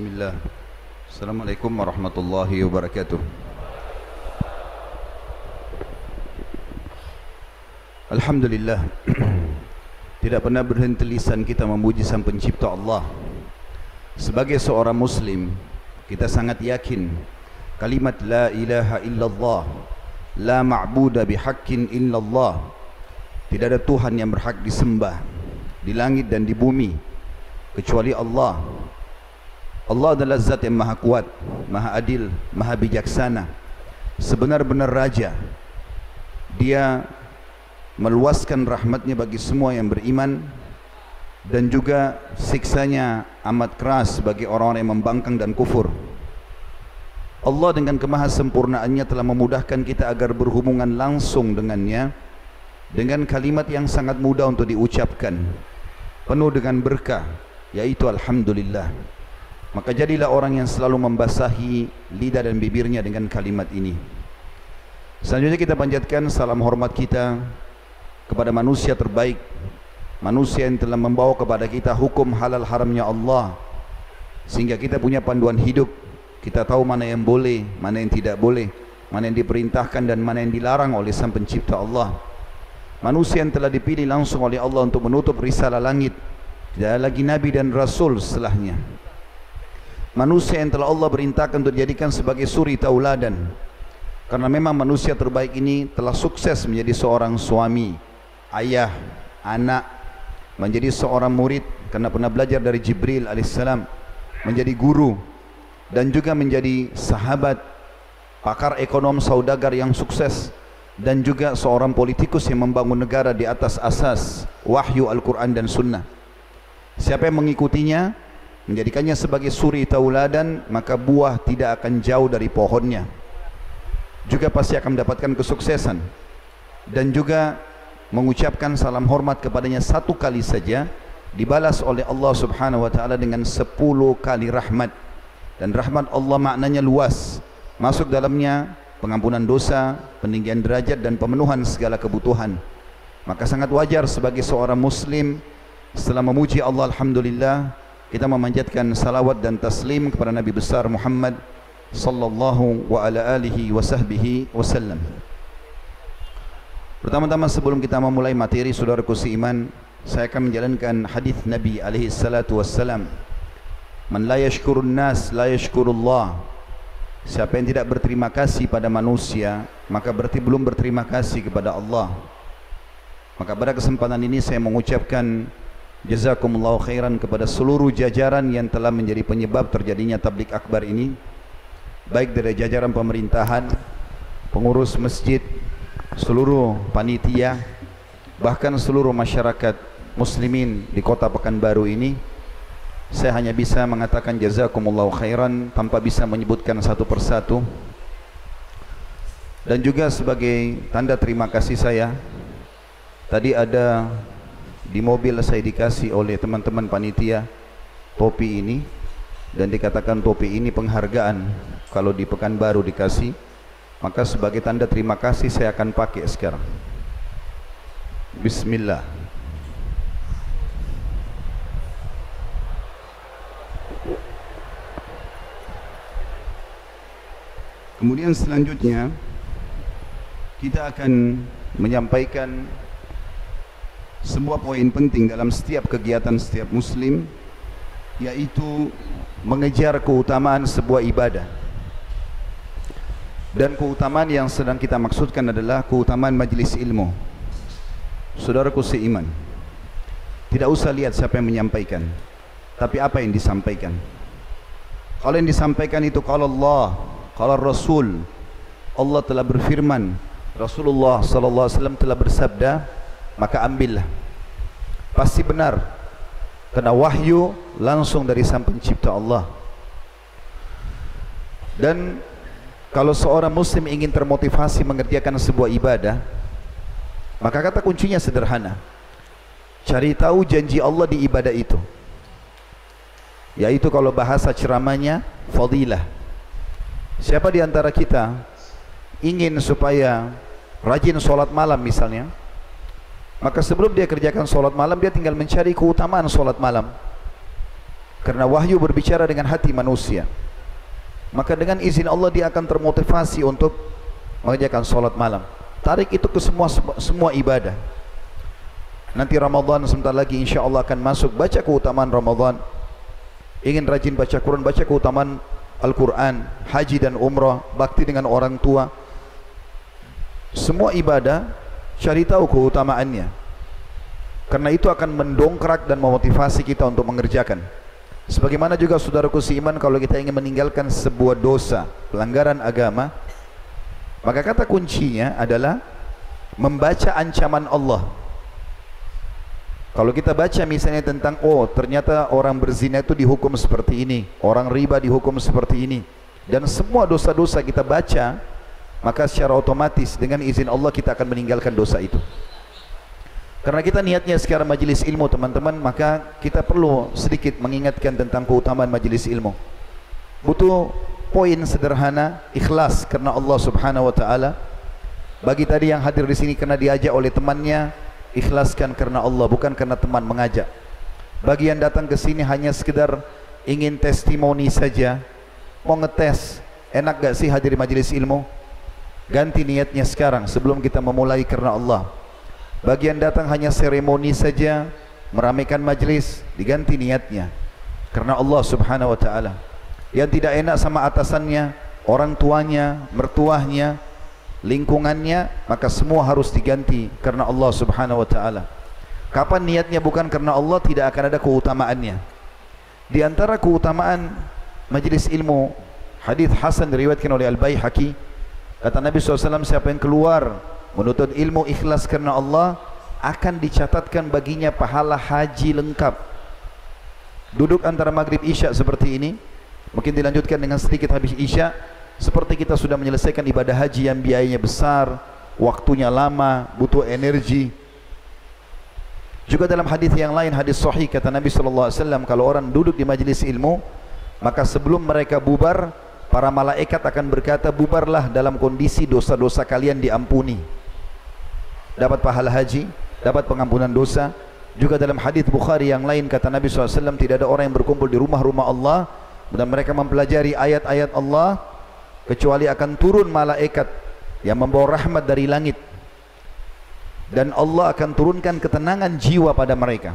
Bismillah. Assalamualaikum warahmatullahi wabarakatuh. Alhamdulillah. Tidak pernah berhenti lisan kita memuji sang pencipta Allah. Sebagai seorang muslim Kita sangat yakin Kalimat La ilaha illallah La ma'buda bihaqqin illallah Tidak ada Tuhan yang berhak disembah Di langit dan di bumi Kecuali Allah Allah adalah zat yang maha kuat Maha adil, maha bijaksana Sebenar-benar raja. Dia meluaskan rahmatnya bagi semua yang beriman dan juga siksanya amat keras bagi orang-orang yang membangkang dan kufur. Allah dengan kemahasempurnaannya telah memudahkan kita agar berhubungan langsung dengannya dengan kalimat yang sangat mudah untuk diucapkan penuh dengan berkah yaitu Alhamdulillah maka jadilah orang yang selalu membasahi lidah dan bibirnya dengan kalimat ini. Selanjutnya kita panjatkan salam hormat kita kepada manusia terbaik manusia yang telah membawa kepada kita hukum halal haramnya Allah. Sehingga kita punya panduan hidup kita tahu mana yang boleh mana yang tidak boleh mana yang diperintahkan dan mana yang dilarang oleh sang pencipta Allah. Manusia yang telah dipilih langsung oleh Allah untuk menutup risalah langit. Tidak lagi nabi dan rasul setelahnya manusia yang telah Allah perintahkan untuk dijadikan sebagai suri tauladan. Karena memang manusia terbaik ini telah sukses menjadi seorang suami ayah, anak menjadi seorang murid karena pernah belajar dari Jibril alaihissalam menjadi guru dan juga menjadi sahabat pakar ekonom saudagar yang sukses dan juga seorang politikus yang membangun negara di atas asas wahyu Al-Quran dan Sunnah. Siapa yang mengikutinya menjadikannya sebagai suri tauladan maka buah tidak akan jauh dari pohonnya. Juga pasti akan mendapatkan kesuksesan. Dan juga mengucapkan salam hormat kepadanya satu kali saja dibalas oleh Allah Subhanahu wa taala dengan sepuluh kali rahmat. Dan rahmat Allah maknanya luas. Masuk dalamnya pengampunan dosa peninggian derajat dan pemenuhan segala kebutuhan. Maka sangat wajar sebagai seorang muslim setelah memuji Allah alhamdulillah kita memanjatkan salawat dan taslim kepada nabi besar Muhammad sallallahu wa ala alihi wa sahbihi wasallam Pertama-tama sebelum kita memulai materi saudaraku seiman, saya akan menjalankan hadis Nabi alaihi salatu wassalam. Man la yashkurun nas la yashkurullah. Siapa yang tidak berterima kasih pada manusia, maka berarti belum berterima kasih kepada Allah. Maka pada kesempatan ini saya mengucapkan jazakumullahu khairan kepada seluruh jajaran yang telah menjadi penyebab terjadinya tablik akbar ini. Baik dari jajaran pemerintahan, pengurus masjid, seluruh panitia bahkan seluruh masyarakat muslimin di kota Pekanbaru ini saya hanya bisa mengatakan jazakumullahu khairan tanpa bisa menyebutkan satu persatu dan juga sebagai tanda terima kasih saya tadi ada di mobil saya dikasih oleh teman-teman panitia topi ini dan dikatakan topi ini penghargaan kalau di Pekanbaru dikasih Maka sebagai tanda terima kasih saya akan pakai sekarang. Bismillah. Kemudian selanjutnya kita akan menyampaikan sebuah poin penting dalam setiap kegiatan setiap muslim yaitu mengejar keutamaan sebuah ibadah. Dan keutamaan yang sedang kita maksudkan adalah keutamaan majlis ilmu. Saudaraku seiman tidak usah lihat siapa yang menyampaikan tapi apa yang disampaikan. Kalau yang disampaikan itu kalau Allah kalau Rasul Allah telah berfirman Rasulullah sallallahu alaihi wasallam telah bersabda maka ambillah. Pasti benar. Karena wahyu langsung dari sang pencipta Allah. Dan kalau seorang muslim ingin termotivasi mengerjakan sebuah ibadah maka kata kuncinya sederhana. Cari tahu janji Allah di ibadah itu. Yaitu kalau bahasa ceramahnya fadilah. Siapa di antara kita ingin supaya rajin solat malam misalnya maka sebelum dia kerjakan solat malam dia tinggal mencari keutamaan solat malam Karena wahyu berbicara dengan hati manusia. Maka dengan izin Allah dia akan termotivasi untuk mengerjakan solat malam. Tarik itu ke semua semua ibadah. Nanti Ramadan sebentar lagi insya Allah akan masuk baca keutamaan Ramadan. Ingin rajin baca Quran, baca keutamaan Al-Quran, haji dan umrah, bakti dengan orang tua. Semua ibadah cari tahu keutamaannya. Karena itu akan mendongkrak dan memotivasi kita untuk mengerjakan. Sebagaimana juga saudaraku seiman kalau kita ingin meninggalkan sebuah dosa, pelanggaran agama, maka kata kuncinya adalah membaca ancaman Allah. Kalau kita baca misalnya tentang oh ternyata orang berzina itu dihukum seperti ini, orang riba dihukum seperti ini dan semua dosa-dosa kita baca, maka secara otomatis dengan izin Allah kita akan meninggalkan dosa itu. Karena kita niatnya sekarang majlis ilmu teman-teman Maka kita perlu sedikit mengingatkan tentang keutamaan majlis ilmu. Butuh poin sederhana Ikhlas karena Allah subhanahu wa ta'ala. Bagi tadi yang hadir di sini karena diajak oleh temannya Ikhlaskan karena Allah bukan karena teman mengajak. Bagi yang datang ke sini hanya sekedar ingin testimoni saja. Mau ngetes Enak gak sih hadir di majlis ilmu Ganti niatnya sekarang sebelum kita memulai karena Allah. Bagian datang hanya seremoni saja Meramaikan majlis Diganti niatnya. Karena Allah subhanahu wa ta'ala. Yang tidak enak sama atasannya Orang tuanya, mertuahnya Lingkungannya Maka semua harus diganti Karena Allah subhanahu wa ta'ala. Kapan niatnya bukan karena Allah Tidak akan ada keutamaannya. Di antara keutamaan Majlis ilmu Hadis Hasan diriwayatkan oleh Al-Bayhaqi Kata Nabi SAW Siapa yang keluar menuntut ilmu ikhlas karena Allah akan dicatatkan baginya pahala haji lengkap. Duduk antara maghrib isya seperti ini mungkin dilanjutkan dengan sedikit habis isya seperti kita sudah menyelesaikan ibadah haji yang biayanya besar waktunya lama butuh energi. Juga dalam hadis yang lain hadis sahih kata Nabi wasallam kalau orang duduk di majlis ilmu maka sebelum mereka bubar para malaikat akan berkata bubarlah dalam kondisi dosa-dosa kalian diampuni dapat pahala haji, dapat pengampunan dosa. Juga dalam hadis Bukhari yang lain kata Nabi SAW tidak ada orang yang berkumpul di rumah-rumah Allah dan mereka mempelajari ayat-ayat Allah kecuali akan turun malaikat yang membawa rahmat dari langit dan Allah akan turunkan ketenangan jiwa pada mereka.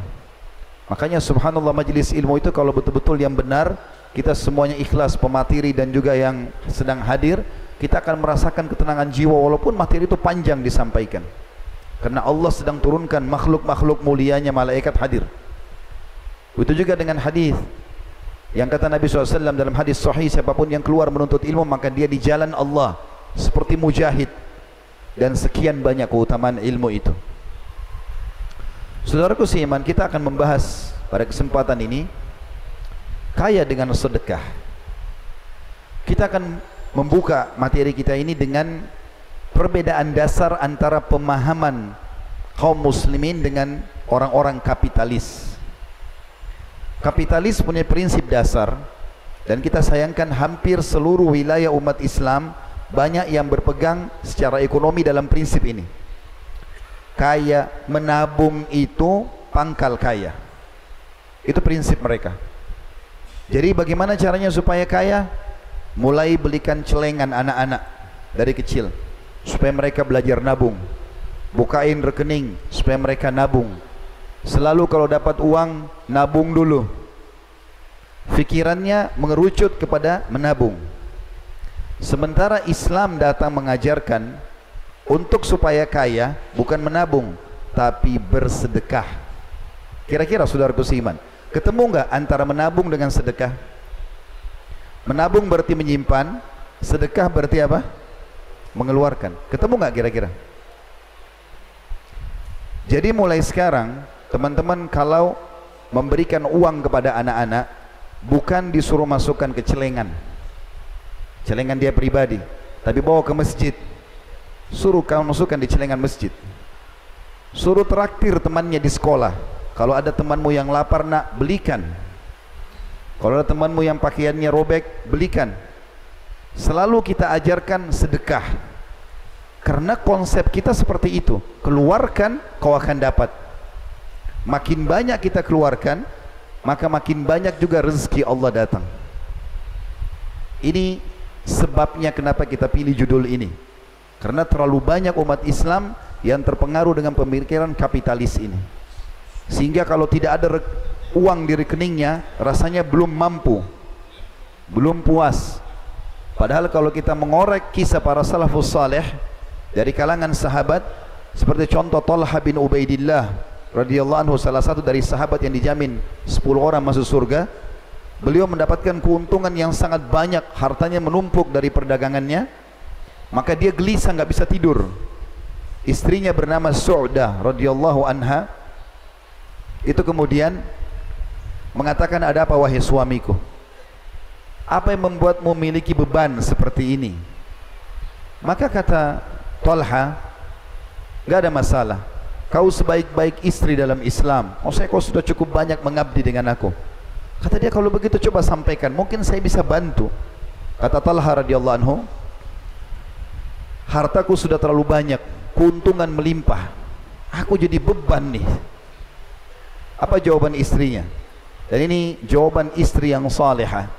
Makanya subhanallah majlis ilmu itu kalau betul-betul yang benar kita semuanya ikhlas pemateri dan juga yang sedang hadir kita akan merasakan ketenangan jiwa walaupun materi itu panjang disampaikan. Karena Allah sedang turunkan makhluk-makhluk mulianya malaikat hadir. Itu juga dengan hadis yang kata Nabi SAW dalam hadis sahih siapapun yang keluar menuntut ilmu maka dia di jalan Allah seperti mujahid dan sekian banyak keutamaan ilmu itu. Saudaraku seiman kita akan membahas pada kesempatan ini kaya dengan sedekah. Kita akan membuka materi kita ini dengan perbedaan dasar antara pemahaman kaum muslimin dengan orang-orang kapitalis. Kapitalis punya prinsip dasar dan kita sayangkan hampir seluruh wilayah umat Islam banyak yang berpegang secara ekonomi dalam prinsip ini. Kaya menabung itu pangkal kaya. Itu prinsip mereka. Jadi bagaimana caranya supaya kaya? Mulai belikan celengan anak-anak dari kecil supaya mereka belajar nabung. Bukain rekening supaya mereka nabung. Selalu kalau dapat uang nabung dulu. Fikirannya mengerucut kepada menabung. Sementara Islam datang mengajarkan untuk supaya kaya bukan menabung tapi bersedekah. Kira-kira saudaraku seiman ketemu enggak antara menabung dengan sedekah menabung berarti menyimpan sedekah berarti apa mengeluarkan. Ketemu nggak kira-kira? Jadi mulai sekarang teman-teman kalau memberikan uang kepada anak-anak bukan disuruh masukkan ke celengan. Celengan dia pribadi, tapi bawa ke masjid. Suruh kau masukkan di celengan masjid. Suruh traktir temannya di sekolah. Kalau ada temanmu yang lapar nak belikan. Kalau ada temanmu yang pakaiannya robek, belikan selalu kita ajarkan sedekah karena konsep kita seperti itu keluarkan kau akan dapat makin banyak kita keluarkan maka makin banyak juga rezeki Allah datang. Ini sebabnya kenapa kita pilih judul ini. Karena terlalu banyak umat Islam yang terpengaruh dengan pemikiran kapitalis ini. Sehingga kalau tidak ada uang di rekeningnya, rasanya belum mampu. Belum puas. Padahal kalau kita mengorek kisah para salafus salih dari kalangan sahabat seperti contoh Talha bin Ubaidillah radhiyallahu anhu salah satu dari sahabat yang dijamin 10 orang masuk surga beliau mendapatkan keuntungan yang sangat banyak hartanya menumpuk dari perdagangannya maka dia gelisah enggak bisa tidur istrinya bernama Su'dah radhiyallahu anha itu kemudian mengatakan ada apa wahai suamiku? Apa yang membuatmu memiliki beban seperti ini? Maka kata Talha enggak ada masalah. Kau sebaik-baik istri dalam Islam. Oh saya kau sudah cukup banyak mengabdi dengan aku. Kata dia kalau begitu coba sampaikan. Mungkin saya bisa bantu. Kata Talha radhiyallahu anhu hartaku sudah terlalu banyak. Keuntungan melimpah. Aku jadi beban nih apa jawaban istrinya dan ini jawaban istri yang salihah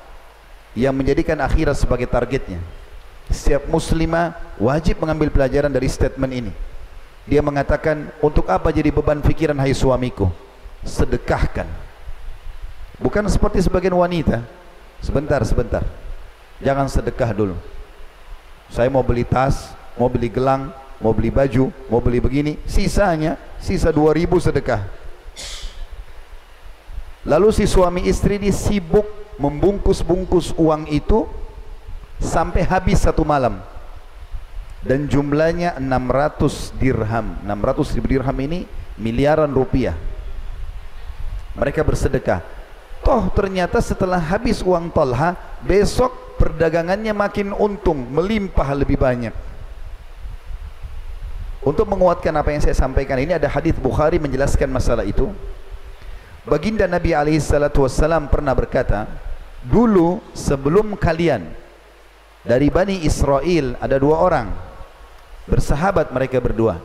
yang menjadikan akhirat sebagai targetnya. Setiap muslimah wajib mengambil pelajaran dari statement ini. Dia mengatakan, untuk apa jadi beban fikiran hai suamiku? Sedekahkan. Bukan seperti sebagian wanita. Sebentar, sebentar. Jangan sedekah dulu. Saya mau beli tas, mau beli gelang, mau beli baju, mau beli begini. Sisanya, sisa 2000 sedekah. Lalu si suami istri ini sibuk membungkus-bungkus uang itu sampai habis satu malam. Dan jumlahnya 600 dirham. 600 ribu dirham ini miliaran rupiah. Mereka bersedekah. Toh ternyata setelah habis uang Talha besok perdagangannya makin untung melimpah lebih banyak. Untuk menguatkan apa yang saya sampaikan ini ada hadis Bukhari menjelaskan masalah itu Baginda Nabi alaihi salatu wasallam pernah berkata, dulu sebelum kalian dari Bani Israel ada dua orang bersahabat mereka berdua.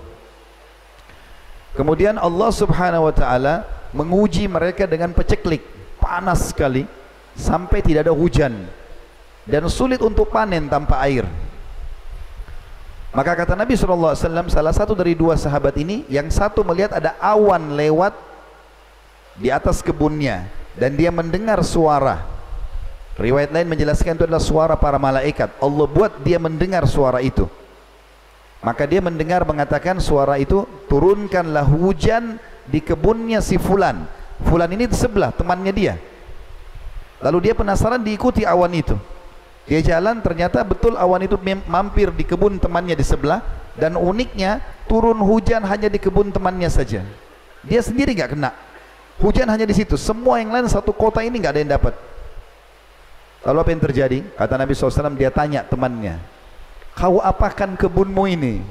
Kemudian Allah Subhanahu wa taala menguji mereka dengan peceklik, panas sekali sampai tidak ada hujan dan sulit untuk panen tanpa air. Maka kata Nabi sallallahu alaihi wasallam salah satu dari dua sahabat ini yang satu melihat ada awan lewat di atas kebunnya dan dia mendengar suara. Riwayat lain menjelaskan itu adalah suara para malaikat. Allah buat dia mendengar suara itu. Maka dia mendengar mengatakan suara itu turunkanlah hujan di kebunnya si fulan. Fulan ini di sebelah temannya dia. Lalu dia penasaran diikuti awan itu. Dia jalan ternyata betul awan itu mampir di kebun temannya di sebelah dan uniknya turun hujan hanya di kebun temannya saja. Dia sendiri enggak kena Hujan hanya di situ. Semua yang lain satu kota ini enggak ada yang dapat. Lalu apa yang terjadi? Kata Nabi SAW, dia tanya temannya. Kau apakan kebunmu ini?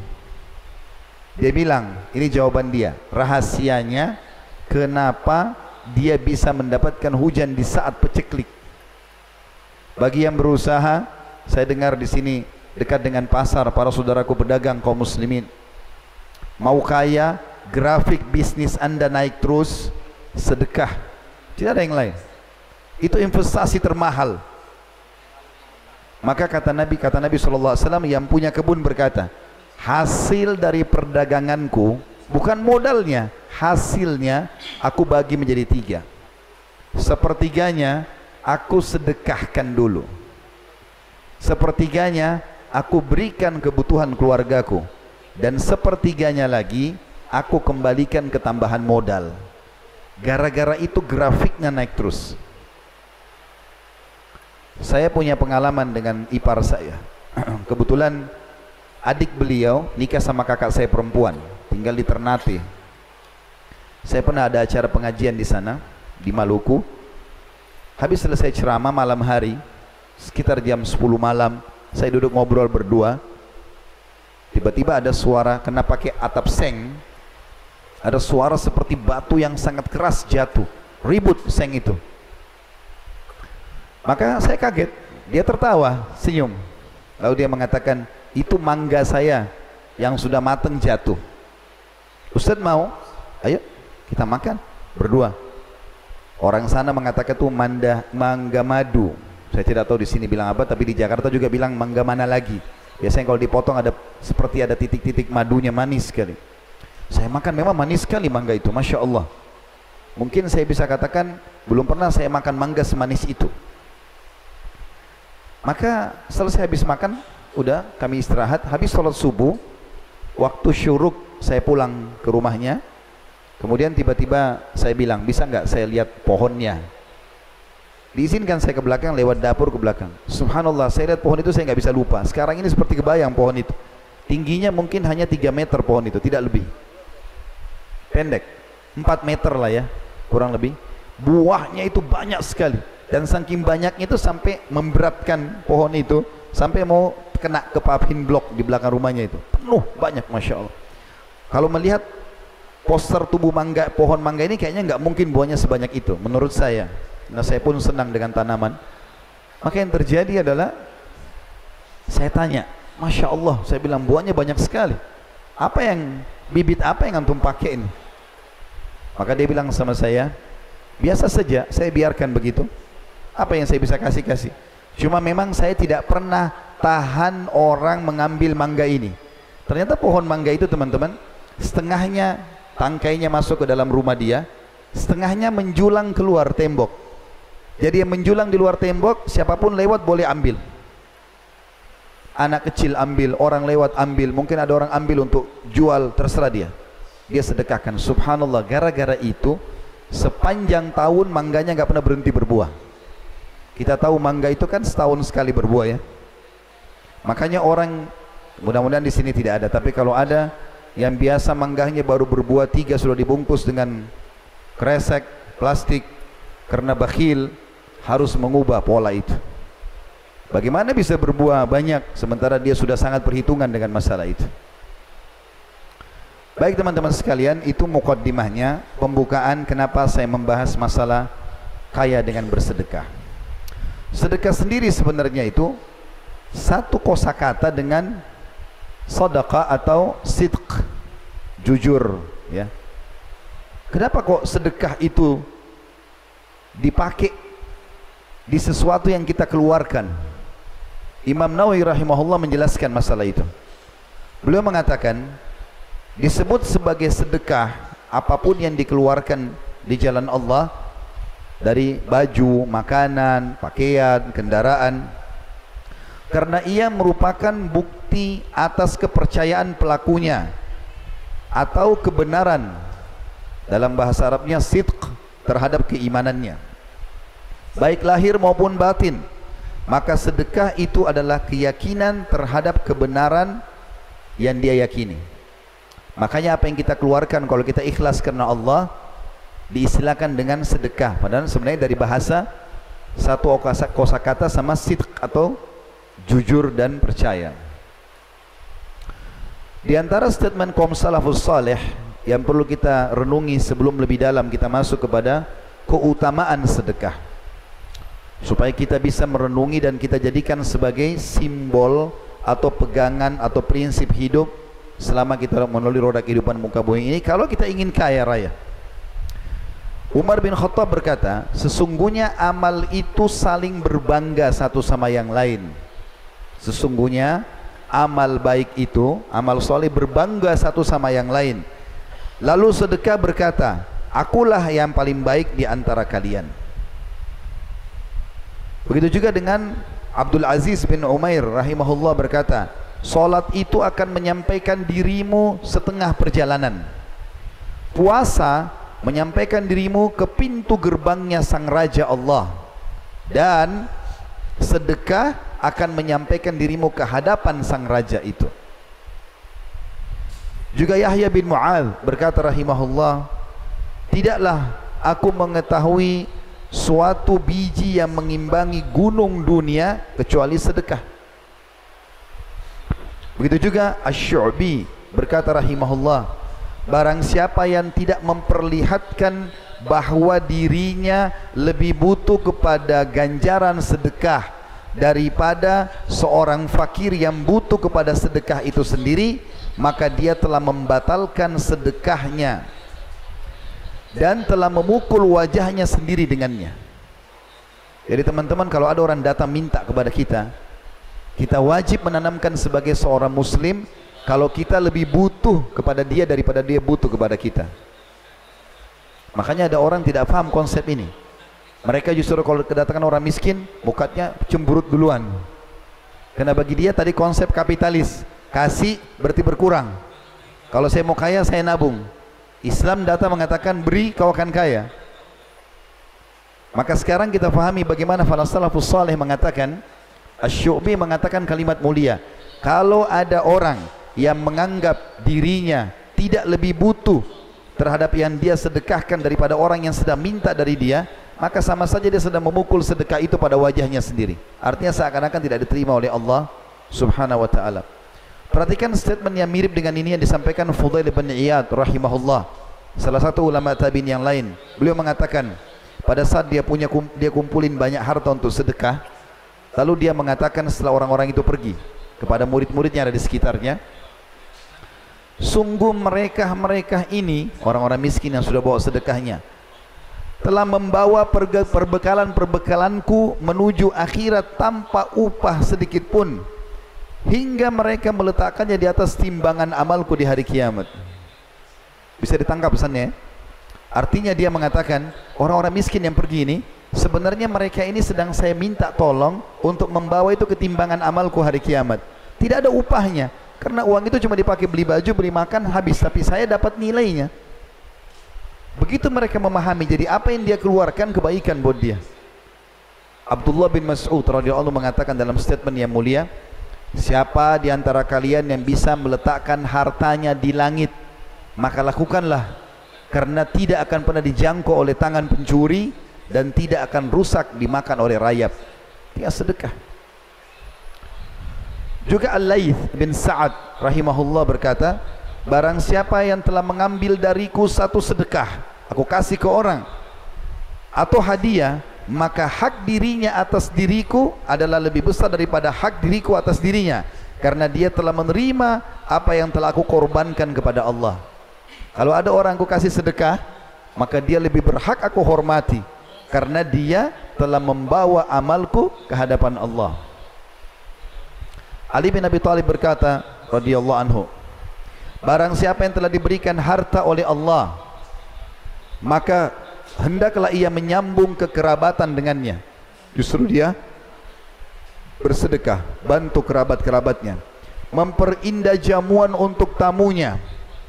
Dia bilang, ini jawaban dia. Rahasianya, kenapa dia bisa mendapatkan hujan di saat peceklik? Bagi yang berusaha, saya dengar di sini dekat dengan pasar para saudaraku pedagang kaum muslimin. Mau kaya, grafik bisnis anda naik terus, sedekah. Tidak ada yang lain. Itu investasi termahal. Maka kata Nabi kata Nabi wasallam yang punya kebun berkata hasil dari perdaganganku bukan modalnya hasilnya aku bagi menjadi tiga. Sepertiganya aku sedekahkan dulu. Sepertiganya aku berikan kebutuhan keluargaku. Dan sepertiganya lagi aku kembalikan ketambahan modal Gara-gara itu grafiknya naik terus. Saya punya pengalaman dengan ipar saya. Kebetulan adik beliau nikah sama kakak saya perempuan, tinggal di Ternate. Saya pernah ada acara pengajian di sana di Maluku. Habis selesai ceramah malam hari, sekitar jam 10 malam, saya duduk ngobrol berdua. Tiba-tiba ada suara kena pakai atap seng ada suara seperti batu yang sangat keras jatuh. Ribut seng itu. Maka saya kaget. Dia tertawa senyum. Lalu dia mengatakan itu mangga saya yang sudah matang jatuh. Ustaz mau? Ayo kita makan berdua. Orang sana mengatakan itu manda, mangga madu. Saya tidak tahu di sini bilang apa, tapi di Jakarta juga bilang mangga mana lagi. Biasanya kalau dipotong ada seperti ada titik-titik madunya manis sekali. Saya makan memang manis sekali mangga itu, masya Allah. Mungkin saya bisa katakan belum pernah saya makan mangga semanis itu. Maka selesai habis makan, udah kami istirahat. Habis sholat subuh, waktu syuruk saya pulang ke rumahnya. Kemudian tiba-tiba saya bilang, bisa enggak saya lihat pohonnya? Diizinkan saya ke belakang, lewat dapur ke belakang. Subhanallah, saya lihat pohon itu saya enggak bisa lupa. Sekarang ini seperti kebayang pohon itu. Tingginya mungkin hanya 3 meter pohon itu, tidak lebih. Pendek, 4 meter lah ya, kurang lebih. Buahnya itu banyak sekali. Dan saking banyaknya itu sampai memberatkan pohon itu. Sampai mau kena ke paving blok di belakang rumahnya itu. Penuh, banyak Masya Allah. Kalau melihat poster tubuh mangga pohon mangga ini kayaknya enggak mungkin buahnya sebanyak itu menurut saya. Nah, saya pun senang dengan tanaman. Maka yang terjadi adalah saya tanya, Masya Allah, saya bilang buahnya banyak sekali. Apa yang bibit apa yang antum pakai ini? Maka dia bilang sama saya, biasa saja, saya biarkan begitu. Apa yang saya bisa kasih kasih? Cuma memang saya tidak pernah tahan orang mengambil mangga ini. Ternyata pohon mangga itu teman-teman, setengahnya tangkainya masuk ke dalam rumah dia, setengahnya menjulang keluar tembok. Jadi yang menjulang di luar tembok, siapa pun lewat boleh ambil. Anak kecil ambil, orang lewat ambil, mungkin ada orang ambil untuk jual, terserah dia. Dia sedekahkan. Subhanallah, gara-gara itu, sepanjang tahun mangganya enggak pernah berhenti berbuah. Kita tahu mangga itu kan setahun sekali berbuah ya. Makanya orang, mudah-mudahan di sini tidak ada, tapi kalau ada, yang biasa manggahnya baru berbuah tiga sudah dibungkus dengan kresek plastik karena bakhil harus mengubah pola itu bagaimana bisa berbuah banyak sementara dia sudah sangat perhitungan dengan masalah itu? Baik teman-teman sekalian itu mukaddimahnya pembukaan kenapa saya membahas masalah kaya dengan bersedekah. Sedekah sendiri sebenarnya itu satu kosakata dengan sedekah atau sidq jujur ya. Kenapa kok sedekah itu dipakai di sesuatu yang kita keluarkan Imam Nawawi rahimahullah menjelaskan masalah itu. Beliau mengatakan disebut sebagai sedekah apapun yang dikeluarkan di jalan Allah dari baju, makanan, pakaian, kendaraan karena ia merupakan bukti atas kepercayaan pelakunya atau kebenaran dalam bahasa Arabnya sidq terhadap keimanannya. Baik lahir maupun batin maka sedekah itu adalah keyakinan terhadap kebenaran yang dia yakini makanya apa yang kita keluarkan kalau kita ikhlas karena Allah diistilahkan dengan sedekah padahal sebenarnya dari bahasa satu kosa kata sama sidq atau jujur dan percaya. Di antara statement kaum salafus salih yang perlu kita renungi sebelum lebih dalam kita masuk kepada keutamaan sedekah. Supaya kita bisa merenungi dan kita jadikan sebagai simbol atau pegangan atau prinsip hidup selama kita melalui roda kehidupan muka bumi ini kalau kita ingin kaya raya. Umar bin Khattab berkata, sesungguhnya amal itu saling berbangga satu sama yang lain. Sesungguhnya amal baik itu, amal soleh berbangga satu sama yang lain. Lalu sedekah berkata, akulah yang paling baik di antara kalian. Begitu juga dengan Abdul Aziz bin Umair rahimahullah berkata, Salat itu akan menyampaikan dirimu setengah perjalanan. Puasa menyampaikan dirimu ke pintu gerbangnya Sang Raja Allah. Dan sedekah akan menyampaikan dirimu ke hadapan sang raja itu. Juga Yahya bin Mu'ad berkata rahimahullah, tidaklah aku mengetahui suatu biji yang mengimbangi gunung dunia kecuali sedekah. Begitu juga Ash-Shu'bi berkata rahimahullah, barang siapa yang tidak memperlihatkan bahawa dirinya lebih butuh kepada ganjaran sedekah daripada seorang fakir yang butuh kepada sedekah itu sendiri maka dia telah membatalkan sedekahnya dan telah memukul wajahnya sendiri dengannya. Jadi teman-teman kalau ada orang datang minta kepada kita, kita wajib menanamkan sebagai seorang muslim kalau kita lebih butuh kepada dia daripada dia butuh kepada kita. Makanya ada orang tidak faham konsep ini. Mereka justru kalau kedatangan orang miskin, mukanya cemburut duluan. Karena bagi dia tadi konsep kapitalis, kasih berarti berkurang. Kalau saya mau kaya, saya nabung. Islam datang mengatakan beri kau akan kaya. Maka sekarang kita fahami bagaimana falsalafus salih mengatakan Asy-Syu'bi mengatakan kalimat mulia. Kalau ada orang yang menganggap dirinya tidak lebih butuh terhadap yang dia sedekahkan daripada orang yang sedang minta dari dia, maka sama saja dia sedang memukul sedekah itu pada wajahnya sendiri. Artinya seakan-akan tidak diterima oleh Allah Subhanahu wa taala. Perhatikan statement yang mirip dengan ini yang disampaikan Fudail bin Iyad rahimahullah. Salah satu ulama tabi'in yang lain. Beliau mengatakan pada saat dia punya dia kumpulin banyak harta untuk sedekah, lalu dia mengatakan setelah orang-orang itu pergi kepada murid-muridnya ada di sekitarnya, sungguh mereka-mereka ini orang-orang miskin yang sudah bawa sedekahnya telah membawa perbekalan-perbekalanku menuju akhirat tanpa upah sedikit pun hingga mereka meletakkannya di atas timbangan amalku di hari kiamat. Bisa ditangkap pesannya? Artinya dia mengatakan orang-orang miskin yang pergi ini sebenarnya mereka ini sedang saya minta tolong untuk membawa itu ke timbangan amalku hari kiamat. Tidak ada upahnya karena uang itu cuma dipakai beli baju, beli makan habis tapi saya dapat nilainya. Begitu mereka memahami jadi apa yang dia keluarkan kebaikan buat dia. Abdullah bin Mas'ud radhiyallahu mengatakan dalam statement yang mulia, Siapa di antara kalian yang bisa meletakkan hartanya di langit Maka lakukanlah. Karena tidak akan pernah dijangkau oleh tangan pencuri Dan tidak akan rusak dimakan oleh rayap. Dia sedekah. Juga Al-Layth bin Sa'ad rahimahullah berkata Barang siapa yang telah mengambil dariku satu sedekah Aku kasih ke orang. Atau hadiah maka hak dirinya atas diriku adalah lebih besar daripada hak diriku atas dirinya. Karena dia telah menerima apa yang telah aku korbankan kepada Allah. Kalau ada orang aku kasih sedekah maka dia lebih berhak aku hormati. Karena dia telah membawa amalku ke hadapan Allah. Ali bin Abi Thalib berkata radhiyallahu anhu barang siapa yang telah diberikan harta oleh Allah maka hendaklah ia menyambung kekerabatan dengannya. Justru dia bersedekah bantu kerabat-kerabatnya memperindah jamuan untuk tamunya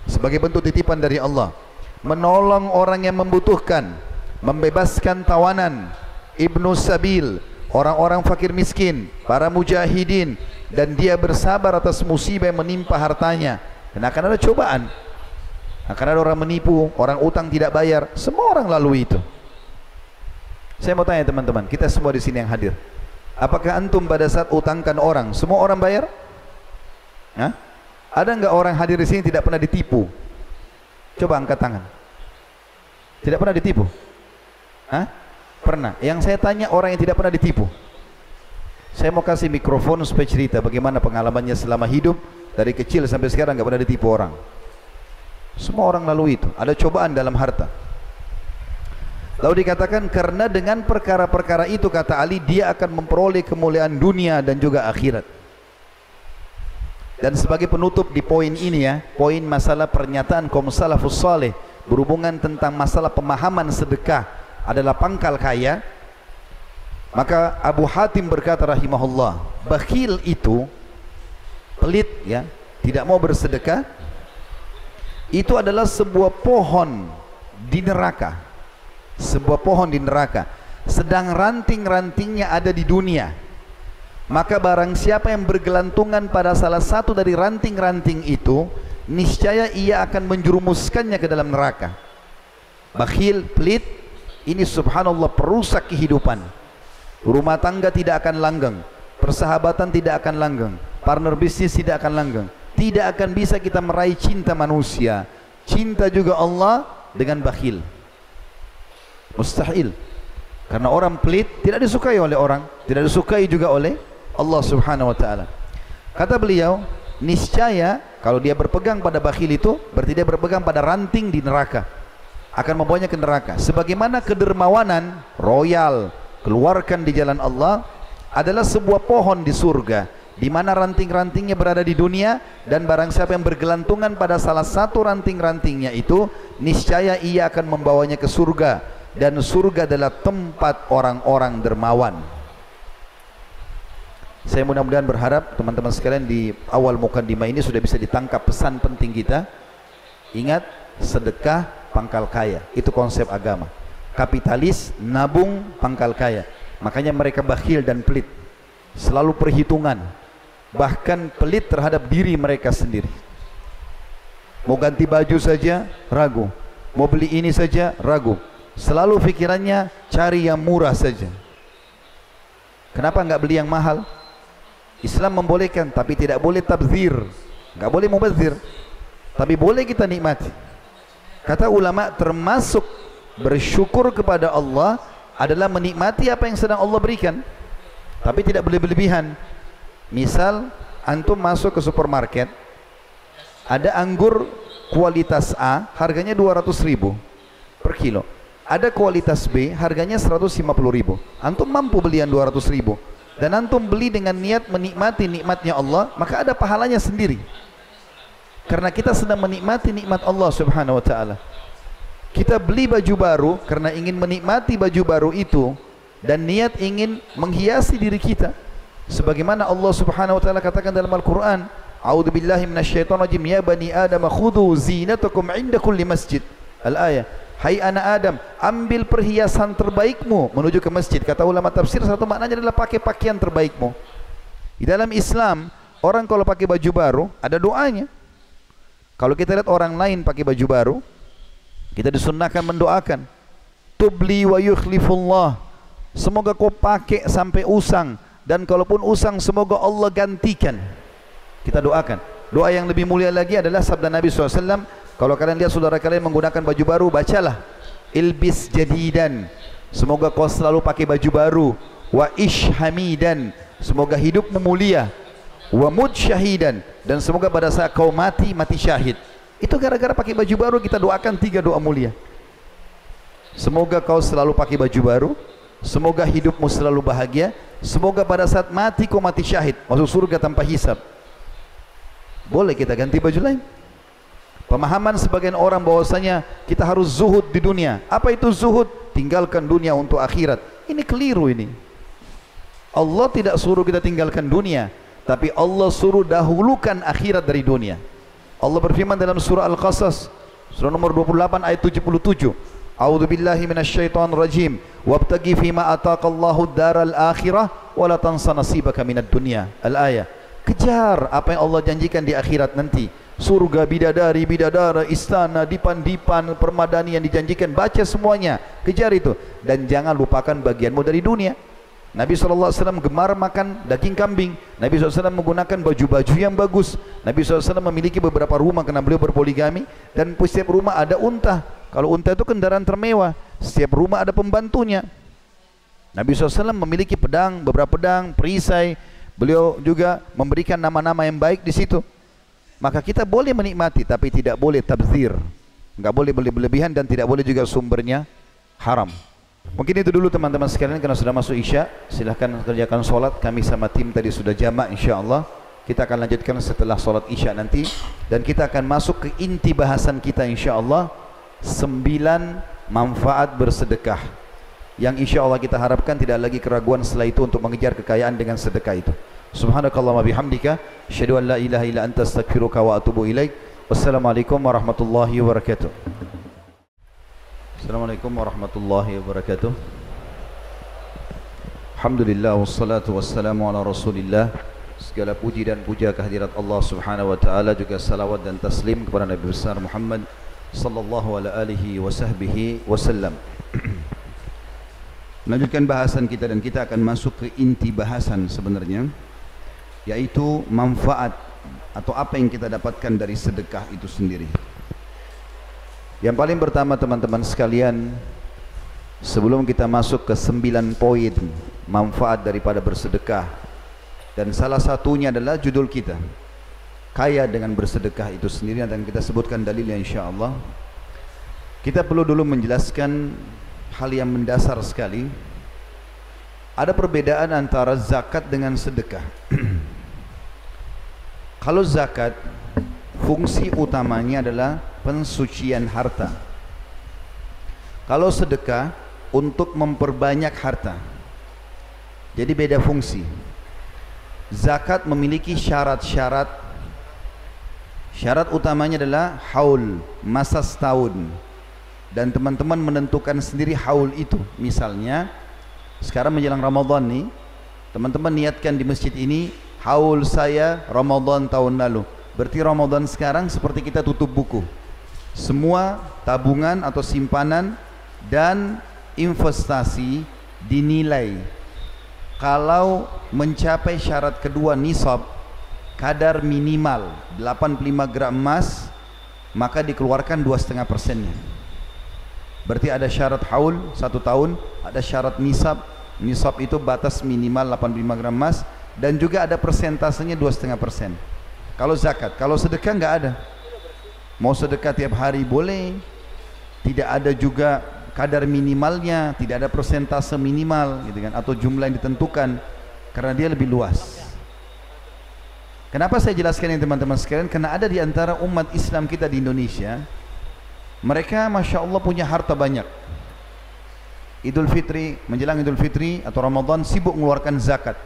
sebagai bentuk titipan dari Allah menolong orang yang membutuhkan membebaskan tawanan ibnu sabil orang-orang fakir miskin para mujahidin dan dia bersabar atas musibah yang menimpa hartanya. Dan akan ada cobaan akan ada orang menipu, orang utang tidak bayar, semua orang lalui itu. Saya mau tanya teman-teman, kita semua di sini yang hadir. Apakah antum pada saat utangkan orang, semua orang bayar? Hah? Ada enggak orang hadir di sini tidak pernah ditipu? Coba angkat tangan. Tidak pernah ditipu? Hah? Pernah. Yang saya tanya orang yang tidak pernah ditipu. Saya mau kasih mikrofon supaya cerita bagaimana pengalamannya selama hidup dari kecil sampai sekarang enggak pernah ditipu orang. Semua orang lalu itu. Ada cobaan dalam harta. Lalu dikatakan karena dengan perkara-perkara itu kata Ali dia akan memperoleh kemuliaan dunia dan juga akhirat. Dan sebagai penutup di poin ini ya, poin masalah pernyataan kaum salafus saleh berhubungan tentang masalah pemahaman sedekah adalah pangkal kaya. Maka Abu Hatim berkata rahimahullah, bakhil itu pelit ya, tidak mau bersedekah itu adalah sebuah pohon di neraka. Sebuah pohon di neraka. Sedang ranting-rantingnya ada di dunia. Maka barang siapa yang bergelantungan pada salah satu dari ranting-ranting itu niscaya ia akan menjerumuskannya ke dalam neraka. Bakhil, pelit ini subhanallah perusak kehidupan. Rumah tangga tidak akan langgeng. Persahabatan tidak akan langgeng. Partner bisnis tidak akan langgeng tidak akan bisa kita meraih cinta manusia. Cinta juga Allah dengan bakhil. Mustahil. Karena orang pelit tidak disukai oleh orang tidak disukai juga oleh Allah subhanahu wa ta'ala. Kata beliau niscaya kalau dia berpegang pada bakhil itu berarti dia berpegang pada ranting di neraka. Akan membawanya ke neraka. Sebagaimana kedermawanan royal keluarkan di jalan Allah adalah sebuah pohon di surga di mana ranting-rantingnya berada di dunia dan barang siapa yang bergelantungan pada salah satu ranting-rantingnya itu niscaya ia akan membawanya ke surga dan surga adalah tempat orang-orang dermawan. Saya mudah-mudahan berharap teman-teman sekalian di awal mukadimah ini sudah bisa ditangkap pesan penting kita. Ingat sedekah pangkal kaya. Itu konsep agama. Kapitalis nabung pangkal kaya. Makanya mereka bakhil dan pelit. Selalu perhitungan. Bahkan pelit terhadap diri mereka sendiri. Mau ganti baju saja ragu. Mau beli ini saja ragu. Selalu fikirannya cari yang murah saja. Kenapa enggak beli yang mahal? Islam membolehkan tapi tidak boleh tabzir. Enggak boleh mubazir. Tapi boleh kita nikmati. Kata ulama termasuk bersyukur kepada Allah adalah menikmati apa yang sedang Allah berikan. Tapi tidak boleh berlebihan. Misal antum masuk ke supermarket ada anggur kualitas A harganya 200 ribu per kilo. Ada kualitas B harganya 150 ribu. Antum mampu beli yang 200 ribu dan antum beli dengan niat menikmati nikmatnya Allah maka ada pahalanya sendiri karena kita sedang menikmati nikmat Allah subhanahu wa ta'ala kita beli baju baru karena ingin menikmati baju baru itu dan niat ingin menghiasi diri kita sebagaimana Allah subhanahu wa ta'ala katakan dalam Al-Quran A'udhu billahi minasyaitonajim Ya bani Adam Khudu zinatakum inda kulli masjid Al-ayah Hai anak Adam, ambil perhiasan terbaikmu menuju ke masjid. Kata ulama tafsir satu maknanya adalah pakai pakaian terbaikmu. Di dalam Islam, orang kalau pakai baju baru ada doanya. Kalau kita lihat orang lain pakai baju baru, kita disunnahkan mendoakan. Tubli wa yukhlifullah. Semoga kau pakai sampai usang dan kalaupun usang semoga Allah gantikan. Kita doakan. Doa yang lebih mulia lagi adalah sabda Nabi SAW kalau kalian lihat saudara kalian menggunakan baju baru, bacalah ilbis jadidan. Semoga kau selalu pakai baju baru. Wa ish hamidan. Semoga hidupmu mulia. Wa mud syahidan. Dan semoga pada saat kau mati, mati syahid. Itu gara-gara pakai baju baru kita doakan tiga doa mulia. Semoga kau selalu pakai baju baru. Semoga hidupmu selalu bahagia. Semoga pada saat mati kau mati syahid. Masuk surga tanpa hisab. Boleh kita ganti baju lain? Pemahaman sebagian orang bahwasanya kita harus zuhud di dunia. Apa itu zuhud? Tinggalkan dunia untuk akhirat. Ini keliru ini. Allah tidak suruh kita tinggalkan dunia, tapi Allah suruh dahulukan akhirat dari dunia. Allah berfirman dalam surah Al-Qasas, surah nomor 28 ayat 77. A'udzu billahi minasyaitonir rajim. Wabtaghi fima ataqallahu daral akhirah wa la tansa nasibaka minad dunya. Al-ayah. Kejar apa yang Allah janjikan di akhirat nanti. Surga bidadari bidadara istana dipan-dipan permadani yang dijanjikan. Baca semuanya. Kejar itu. Dan jangan lupakan bagianmu dari dunia. Nabi SAW gemar makan daging kambing. Nabi SAW menggunakan baju-baju yang bagus. Nabi SAW memiliki beberapa rumah karena beliau berpoligami. Dan setiap rumah ada unta kalau unta itu kendaraan termewah setiap rumah ada pembantunya. Nabi SAW memiliki pedang beberapa pedang perisai. Beliau juga memberikan nama-nama yang baik di situ. Maka kita boleh menikmati tapi tidak boleh tabzir. Enggak boleh berlebihan dan tidak boleh juga sumbernya haram. Mungkin itu dulu teman-teman sekalian karena sudah masuk isya. Silahkan kerjakan solat. Kami sama tim tadi sudah jamak insyaAllah. Kita akan lanjutkan setelah solat isya nanti. Dan kita akan masuk ke inti bahasan kita insyaAllah sembilan manfaat bersedekah yang insyaAllah kita harapkan tidak lagi keraguan setelah itu untuk mengejar kekayaan dengan sedekah itu Subhanakallahumma bihamdika asyhadu an la ilaha illa anta astaghfiruka wa atubu ilaik. Wassalamualaikum warahmatullahi wabarakatuh. Assalamualaikum warahmatullahi wabarakatuh. Alhamdulillah wassalatu wassalamu ala Rasulillah. Segala puji dan puja kehadirat Allah Subhanahu wa taala juga salawat dan taslim kepada Nabi besar Muhammad sallallahu alaihi wasallam. Melanjutkan bahasan kita dan kita akan masuk ke inti bahasan sebenarnya yaitu manfaat atau apa yang kita dapatkan dari sedekah itu sendiri. Yang paling pertama teman-teman sekalian sebelum kita masuk ke sembilan poin manfaat daripada bersedekah dan salah satunya adalah judul kita kaya dengan bersedekah itu sendiri dan kita sebutkan dalilnya insyaallah Kita perlu dulu menjelaskan hal yang mendasar sekali. Ada perbedaan antara zakat dengan sedekah. Kalau zakat, fungsi utamanya adalah pensucian harta. Kalau sedekah, untuk memperbanyak harta. Jadi beda fungsi. Zakat memiliki syarat-syarat. Syarat utamanya adalah haul, masa setahun. Dan teman-teman menentukan sendiri haul itu. Misalnya, sekarang menjelang Ramadan ni, teman-teman niatkan di masjid ini, haul saya Ramadan tahun lalu. Berarti Ramadan sekarang seperti kita tutup buku. Semua tabungan atau simpanan dan investasi dinilai kalau mencapai syarat kedua nisab kadar minimal 85 gram emas maka dikeluarkan 2,5 persennya. Berarti ada syarat haul satu tahun ada syarat nisab. Nisab itu batas minimal 85 gram emas dan juga ada persentasenya 2,5 persen. Kalau zakat kalau sedekah enggak ada. Mau sedekah tiap hari boleh. Tidak ada juga kadar minimalnya tidak ada persentase minimal gitu kan atau jumlah yang ditentukan karena dia lebih luas kenapa saya jelaskan ini teman-teman sekalian? Karena ada di antara umat Islam kita di Indonesia mereka Masya Allah punya harta banyak. Idul Fitri menjelang Idul Fitri atau Ramadan sibuk mengeluarkan zakat.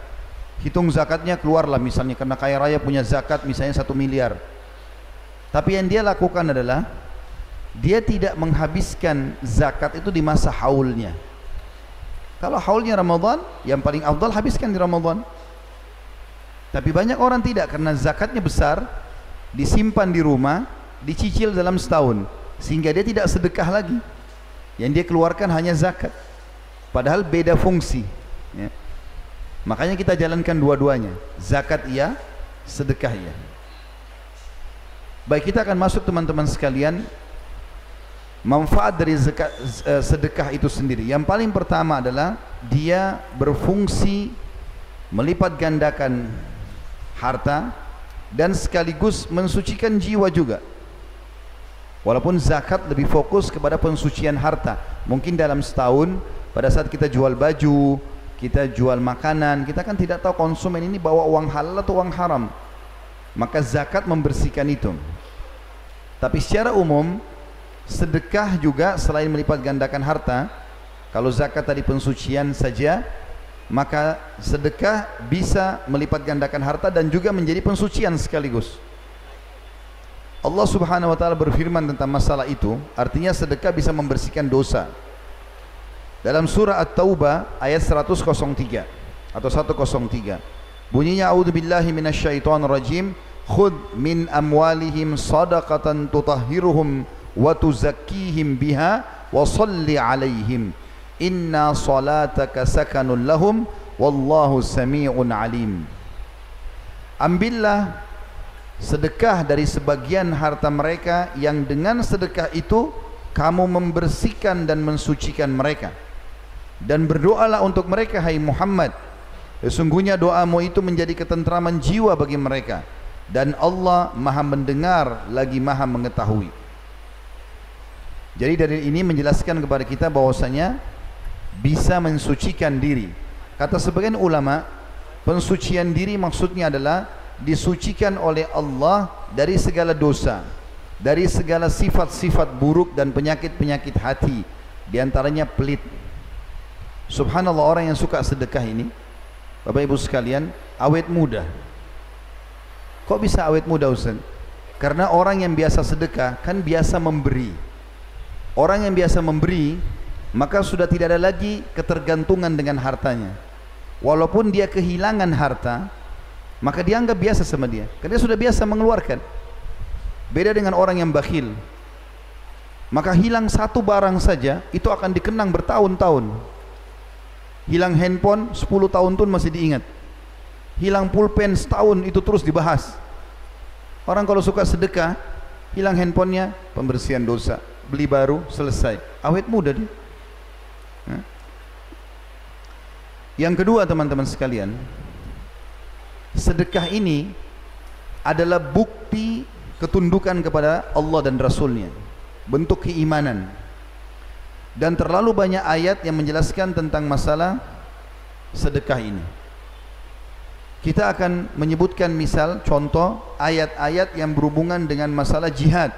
Hitung zakatnya keluarlah. Misalnya karena kaya raya punya zakat misalnya satu miliar. Tapi yang dia lakukan adalah dia tidak menghabiskan zakat itu di masa haulnya. Kalau haulnya Ramadan, yang paling afdal habiskan di Ramadan. Tapi banyak orang tidak karena zakatnya besar, disimpan di rumah, dicicil dalam setahun, sehingga dia tidak sedekah lagi. Yang dia keluarkan hanya zakat. Padahal beda fungsi. Ya. Makanya kita jalankan dua-duanya. Zakat iya, sedekah iya. Baik kita akan masuk teman-teman sekalian manfaat dari zakat, uh, sedekah itu sendiri. Yang paling pertama adalah dia berfungsi melipat gandakan harta dan sekaligus mensucikan jiwa juga. Walaupun zakat lebih fokus kepada pensucian harta. Mungkin dalam setahun pada saat kita jual baju, kita jual makanan, kita kan tidak tahu konsumen ini bawa uang halal atau uang haram. Maka zakat membersihkan itu. Tapi secara umum sedekah juga selain melipat gandakan harta kalau zakat tadi pensucian saja maka sedekah bisa melipat gandakan harta dan juga menjadi pensucian sekaligus. Allah subhanahu wa ta'ala berfirman tentang masalah itu artinya sedekah bisa membersihkan dosa. Dalam surah At-Taubah ayat 103 atau 103 bunyinya a'udzubillahi minasyaitonirrajim khud min amwalihim sadaqatan tutahhiruhum wa tuzakkihim biha wa salli alaihim inna salataka sakanun lahum wallahu sami'un alim. Ambillah sedekah dari sebagian harta mereka yang dengan sedekah itu kamu membersihkan dan mensucikan mereka. Dan berdoalah untuk mereka hai Muhammad. Sesungguhnya doamu itu menjadi ketentraman jiwa bagi mereka. Dan Allah maha mendengar lagi maha mengetahui. Jadi dari ini menjelaskan kepada kita bahwasanya bisa mensucikan diri. Kata sebagian ulama, pensucian diri maksudnya adalah disucikan oleh Allah dari segala dosa, dari segala sifat-sifat buruk dan penyakit-penyakit hati, di antaranya pelit. Subhanallah orang yang suka sedekah ini, Bapak Ibu sekalian, awet muda. Kok bisa awet muda Ustaz? Karena orang yang biasa sedekah kan biasa memberi. Orang yang biasa memberi Maka sudah tidak ada lagi ketergantungan dengan hartanya. Walaupun dia kehilangan harta Maka dia anggap biasa sama dia. Karena dia sudah biasa mengeluarkan. Beda dengan orang yang bakhil. Maka hilang satu barang saja Itu akan dikenang bertahun-tahun. Hilang handphone 10 tahun pun masih diingat. Hilang pulpen setahun itu terus dibahas. Orang kalau suka sedekah Hilang handphonenya Pembersihan dosa. Beli baru selesai. Awet muda dia yang kedua teman-teman sekalian sedekah ini adalah bukti ketundukan kepada Allah dan Rasulnya bentuk keimanan dan terlalu banyak ayat yang menjelaskan tentang masalah sedekah ini. Kita akan menyebutkan misal contoh ayat-ayat yang berhubungan dengan masalah jihad.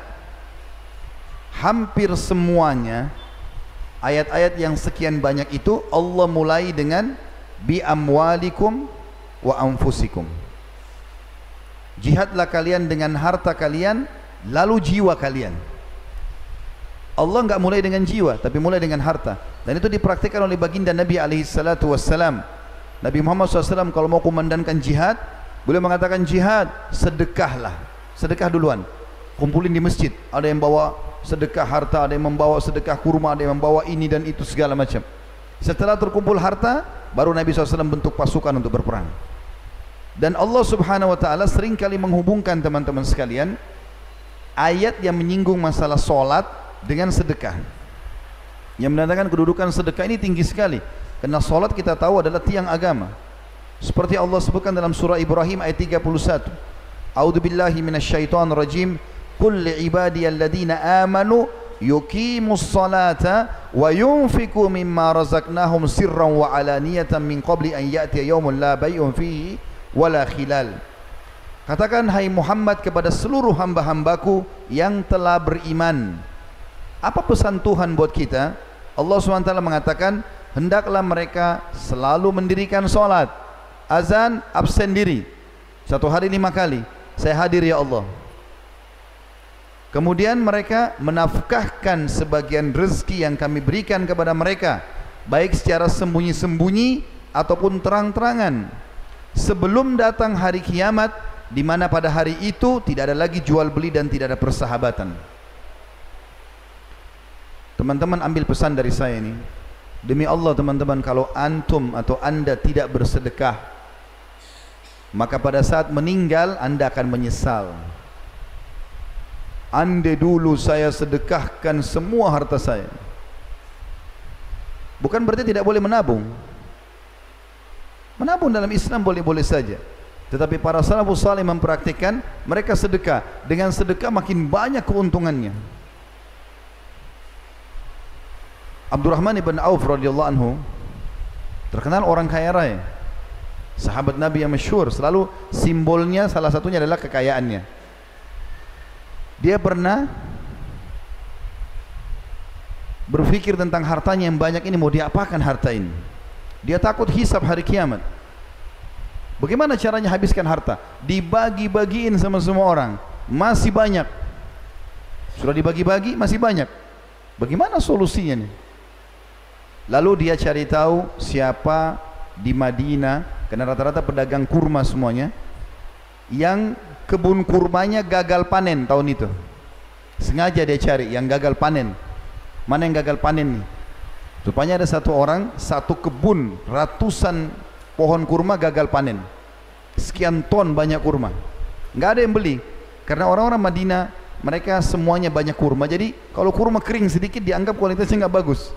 Hampir semuanya ayat-ayat yang sekian banyak itu Allah mulai dengan bi amwalikum wa anfusikum. Jihadlah kalian dengan harta kalian lalu jiwa kalian. Allah enggak mulai dengan jiwa tapi mulai dengan harta dan itu dipraktikkan oleh baginda Nabi alaihi salatu wasallam. Nabi Muhammad SAW kalau mau kumandankan jihad boleh mengatakan jihad sedekahlah. Sedekah duluan. Kumpulin di masjid. Ada yang bawa sedekah harta, ada yang membawa sedekah kurma, ada yang membawa ini dan itu segala macam. Setelah terkumpul harta, baru Nabi SAW bentuk pasukan untuk berperang. Dan Allah Subhanahu wa taala sering kali menghubungkan teman-teman sekalian ayat yang menyinggung masalah solat dengan sedekah. Yang menandakan kedudukan sedekah ini tinggi sekali. Karena solat kita tahu adalah tiang agama. Seperti Allah sebutkan dalam surah Ibrahim ayat 31. A'udzu billahi minasyaitonir rajim. Qul li ibadiyalladina amanu yuqimus salata wa yunfiqu mimma razaqnahum sirran wa alaniyatan min qabli an ya'tiya yawmun la bay'un fihi wala khilal. Katakan hai Muhammad kepada seluruh hamba-hambaku yang telah beriman. Apa pesan Tuhan buat kita? Allah SWT mengatakan, hendaklah mereka selalu mendirikan solat. Azan, absen diri. Satu hari lima kali. Saya hadir ya Allah. Kemudian mereka menafkahkan sebagian rezeki yang kami berikan kepada mereka. Baik secara sembunyi-sembunyi ataupun terang-terangan sebelum datang hari kiamat di mana pada hari itu tidak ada lagi jual beli dan tidak ada persahabatan. Teman-teman ambil pesan dari saya ini. Demi Allah teman-teman kalau antum atau anda tidak bersedekah maka pada saat meninggal anda akan menyesal. Ande dulu saya sedekahkan semua harta saya. Bukan berarti tidak boleh menabung. Menabung dalam Islam boleh-boleh saja. Tetapi para salafus salih mempraktikkan mereka sedekah. Dengan sedekah makin banyak keuntungannya. Abdurrahman ibn Auf radhiyallahu anhu terkenal orang kaya raya. Sahabat Nabi yang masyhur, selalu simbolnya salah satunya adalah kekayaannya. Dia pernah berfikir tentang hartanya yang banyak ini mau diapakan harta ini. Dia takut hisab hari kiamat. Bagaimana caranya habiskan harta? Dibagi-bagiin sama semua orang. Masih banyak. Sudah dibagi-bagi, masih banyak. Bagaimana solusinya nih? Lalu dia cari tahu siapa di Madinah, karena rata-rata pedagang kurma semuanya, yang kebun kurmanya gagal panen tahun itu. Sengaja dia cari yang gagal panen. Mana yang gagal panen nih? Rupanya ada satu orang, satu kebun, ratusan pohon kurma gagal panen. Sekian ton banyak kurma. Enggak ada yang beli. Karena orang-orang Madinah, mereka semuanya banyak kurma. Jadi kalau kurma kering sedikit dianggap kualitasnya enggak bagus.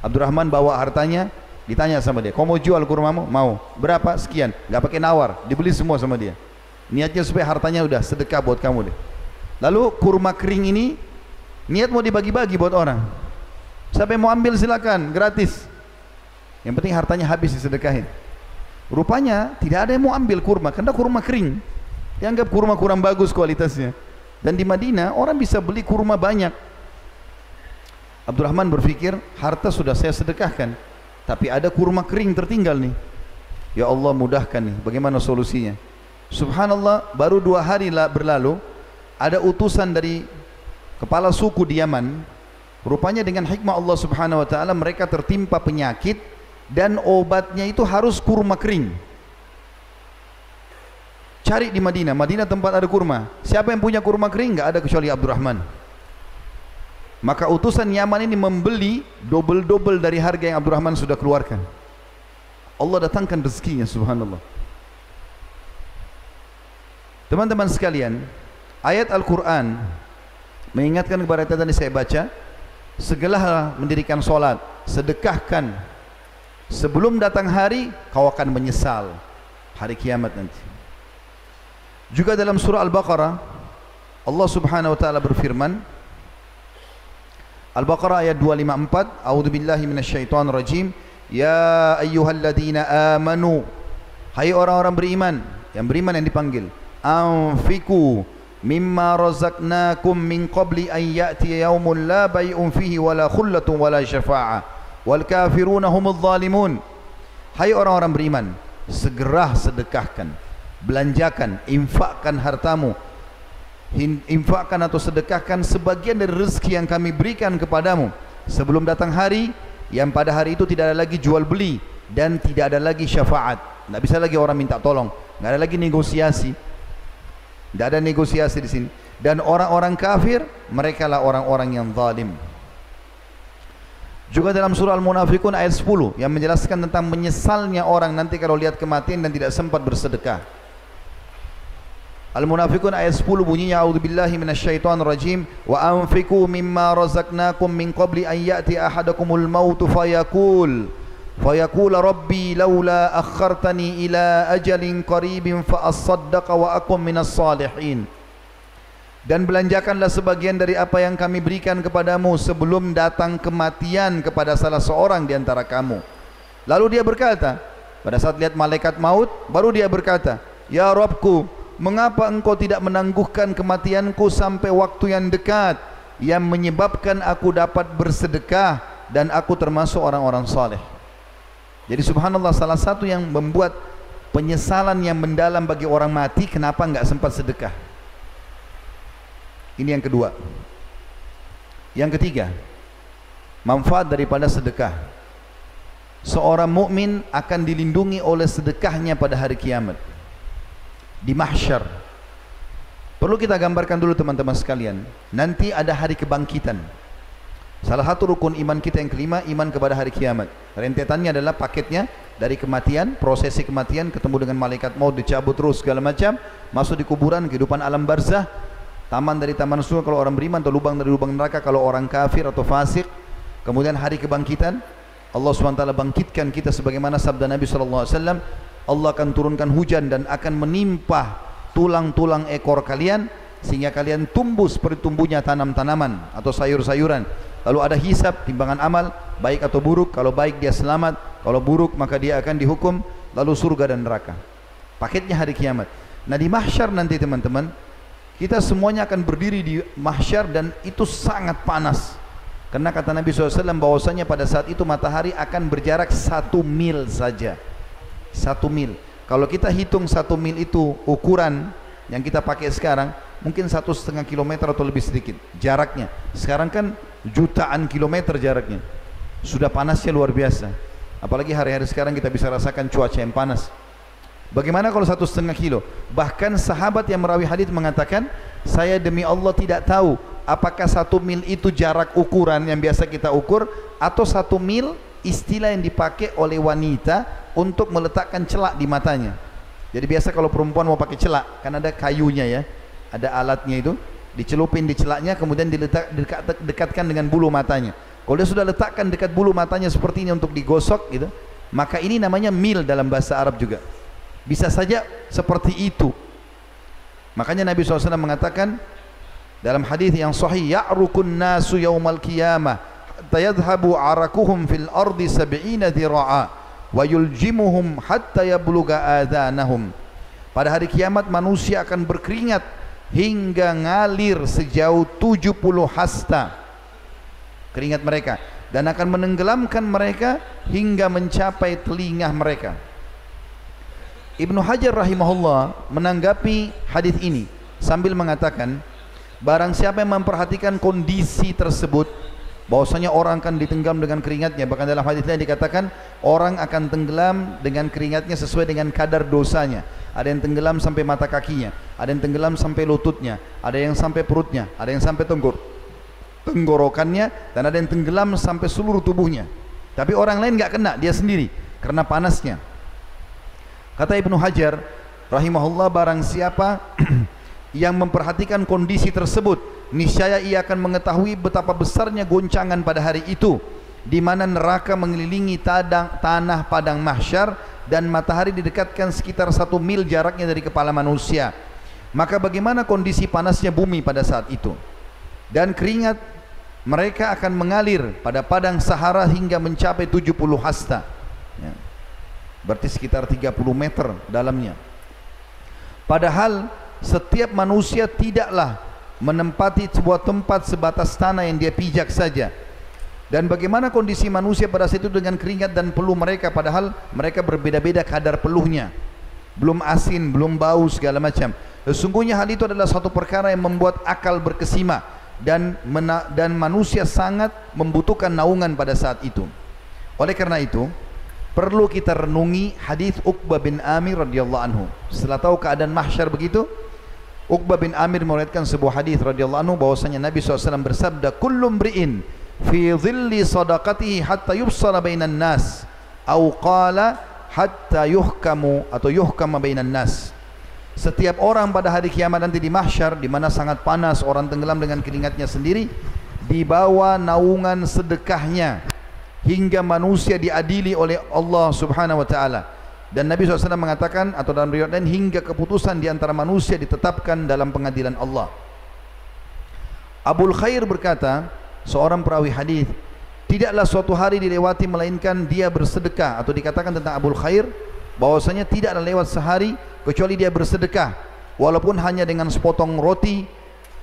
Abdurrahman bawa hartanya, ditanya sama dia, kau mau jual kurmamu? Mau. Berapa? Sekian. Enggak pakai nawar, dibeli semua sama dia. Niatnya supaya hartanya udah sedekah buat kamu deh. Lalu kurma kering ini, niat mau dibagi-bagi buat orang. Siapa yang mau ambil silakan, gratis. Yang penting hartanya habis disedekahin. Rupanya tidak ada yang mau ambil kurma, karena kurma kering. Dianggap kurma kurang bagus kualitasnya. Dan di Madinah orang bisa beli kurma banyak. Abdurrahman berfikir, harta sudah saya sedekahkan. Tapi ada kurma kering tertinggal nih. Ya Allah mudahkan nih, bagaimana solusinya? Subhanallah, baru dua hari berlalu, ada utusan dari kepala suku di Yaman, Rupanya dengan hikmah Allah Subhanahu wa taala mereka tertimpa penyakit dan obatnya itu harus kurma kering. Cari di Madinah, Madinah tempat ada kurma. Siapa yang punya kurma kering? Enggak ada kecuali Abdurrahman. Maka utusan Yaman ini membeli double-double dari harga yang Abdurrahman sudah keluarkan. Allah datangkan rezekinya subhanallah. Teman-teman sekalian, ayat Al-Quran mengingatkan kepada kita tadi saya baca, segeralah mendirikan solat sedekahkan sebelum datang hari kau akan menyesal hari kiamat nanti juga dalam surah Al-Baqarah Allah subhanahu wa ta'ala berfirman Al-Baqarah ayat 254. A'udzubillahi minasyaitonirrajim. Ya ayyuhalladzina amanu. Hai orang-orang beriman, yang beriman yang dipanggil. Anfiku mimma razaqnakum min qabli an ya'ti yawmun la bay'un fihi wala khullatun wala syafa'ah wal kafiruna humudz zalimun. Hai orang-orang beriman, segera sedekahkan, belanjakan, infakkan hartamu. Infakkan atau sedekahkan sebagian dari rezeki yang kami berikan kepadamu. Sebelum datang hari yang pada hari itu tidak ada lagi jual beli dan tidak ada lagi syafaat. Tidak bisa lagi orang minta tolong. Tidak ada lagi negosiasi tidak ada negosiasi di sini. Dan orang-orang kafir mereka lah orang-orang yang zalim. Juga dalam surah Al-Munafikun ayat 10 yang menjelaskan tentang menyesalnya orang nanti kalau lihat kematian dan tidak sempat bersedekah. Al-Munafiqun ayat 10 bunyinya A'udzubillahi minasyaitonirrajim. Wa anfiqu mimma razaqnakum min qabli an ya'ti ahadakumul maut fayaqul laula akhartani ila ajalin qaribin fa asaddaqa wa akum minas salihin dan belanjakanlah sebagian dari apa yang kami berikan kepadamu sebelum datang kematian kepada salah seorang di antara kamu lalu dia berkata pada saat lihat malaikat maut baru dia berkata ya rabbku Mengapa engkau tidak menangguhkan kematianku sampai waktu yang dekat yang menyebabkan aku dapat bersedekah dan aku termasuk orang-orang saleh. Jadi subhanallah salah satu yang membuat penyesalan yang mendalam bagi orang mati kenapa enggak sempat sedekah. Ini yang kedua. Yang ketiga, manfaat daripada sedekah. Seorang mukmin akan dilindungi oleh sedekahnya pada hari kiamat di mahsyar. Perlu kita gambarkan dulu teman-teman sekalian. Nanti ada hari kebangkitan. Salah satu rukun iman kita yang kelima, iman kepada hari kiamat. Rentetannya adalah paketnya dari kematian, prosesi kematian, ketemu dengan malaikat maut, dicabut terus segala macam, masuk di kuburan, kehidupan alam barzah, taman dari taman surga kalau orang beriman, atau lubang dari lubang neraka kalau orang kafir atau fasik. Kemudian hari kebangkitan, Allah SWT bangkitkan kita sebagaimana sabda Nabi SAW, Allah akan turunkan hujan dan akan menimpa tulang-tulang ekor kalian sehingga kalian tumbuh seperti tumbuhnya tanam-tanaman atau sayur-sayuran. Lalu ada hisab timbangan amal baik atau buruk. Kalau baik dia selamat, kalau buruk maka dia akan dihukum lalu surga dan neraka. Paketnya hari kiamat. Nah di mahsyar nanti teman-teman kita semuanya akan berdiri di mahsyar dan itu sangat panas. Karena kata Nabi SAW bahwasanya pada saat itu matahari akan berjarak satu mil saja satu mil. Kalau kita hitung satu mil itu ukuran yang kita pakai sekarang, mungkin satu setengah kilometer atau lebih sedikit jaraknya. Sekarang kan jutaan kilometer jaraknya. Sudah panasnya luar biasa. Apalagi hari-hari sekarang kita bisa rasakan cuaca yang panas. Bagaimana kalau satu setengah kilo? Bahkan sahabat yang merawi hadis mengatakan, saya demi Allah tidak tahu apakah satu mil itu jarak ukuran yang biasa kita ukur atau satu mil istilah yang dipakai oleh wanita untuk meletakkan celak di matanya. Jadi biasa kalau perempuan mau pakai celak, kan ada kayunya ya, ada alatnya itu, dicelupin di celaknya, kemudian diletak dekat, dekatkan dengan bulu matanya. Kalau dia sudah letakkan dekat bulu matanya seperti ini untuk digosok, gitu, maka ini namanya mil dalam bahasa Arab juga. Bisa saja seperti itu. Makanya Nabi SAW mengatakan dalam hadis yang sahih, ya'rukun nasu yaumal qiyamah tayadhabu arakuhum fil ardi sab'ina dhira'a wa yuljimuhum hatta yabluga adhanahum pada hari kiamat manusia akan berkeringat hingga ngalir sejauh 70 hasta. Keringat mereka. Dan akan menenggelamkan mereka hingga mencapai telinga mereka. Ibnu Hajar rahimahullah menanggapi hadis ini sambil mengatakan barang siapa yang memperhatikan kondisi tersebut bahwasanya orang akan ditenggelam dengan keringatnya. Bahkan dalam hadis lain dikatakan orang akan tenggelam dengan keringatnya sesuai dengan kadar dosanya ada yang tenggelam sampai mata kakinya ada yang tenggelam sampai lututnya ada yang sampai perutnya ada yang sampai tenggor tenggorokannya dan ada yang tenggelam sampai seluruh tubuhnya. Tapi orang lain enggak kena dia sendiri karena panasnya. Kata Ibnu Hajar rahimahullah barang siapa yang memperhatikan kondisi tersebut niscaya ia akan mengetahui betapa besarnya goncangan pada hari itu di mana neraka mengelilingi tadang, tanah padang mahsyar dan matahari didekatkan sekitar satu mil jaraknya dari kepala manusia. Maka bagaimana kondisi panasnya bumi pada saat itu? Dan keringat mereka akan mengalir pada padang Sahara hingga mencapai 70 hasta. Ya. berarti sekitar 30 meter dalamnya. Padahal setiap manusia tidaklah menempati sebuah tempat sebatas tanah yang dia pijak saja dan bagaimana kondisi manusia pada saat itu dengan keringat dan peluh mereka padahal mereka berbeda-beda kadar peluhnya belum asin, belum bau segala macam sesungguhnya hal itu adalah satu perkara yang membuat akal berkesima dan dan manusia sangat membutuhkan naungan pada saat itu. Oleh karena itu, perlu kita renungi hadis Uqbah bin Amir radhiyallahu anhu. Setelah tahu keadaan mahsyar begitu, Uqbah bin Amir meriwayatkan sebuah hadis radhiyallahu anhu bahwasanya Nabi SAW bersabda, "Kullu mri'in fi dhilli sadaqatihi hatta yubsara bainan nas." Atau qala hatta yuhkamu atau yuhkama bainan nas. Setiap orang pada hari kiamat nanti di mahsyar di mana sangat panas orang tenggelam dengan keringatnya sendiri di bawah naungan sedekahnya hingga manusia diadili oleh Allah Subhanahu wa taala. Dan Nabi SAW mengatakan atau dalam riwayat lain hingga keputusan di antara manusia ditetapkan dalam pengadilan Allah. Abul Khair berkata, seorang perawi hadis, tidaklah suatu hari dilewati melainkan dia bersedekah. Atau dikatakan tentang Abul Khair bahwasanya tidaklah lewat sehari kecuali dia bersedekah. Walaupun hanya dengan sepotong roti,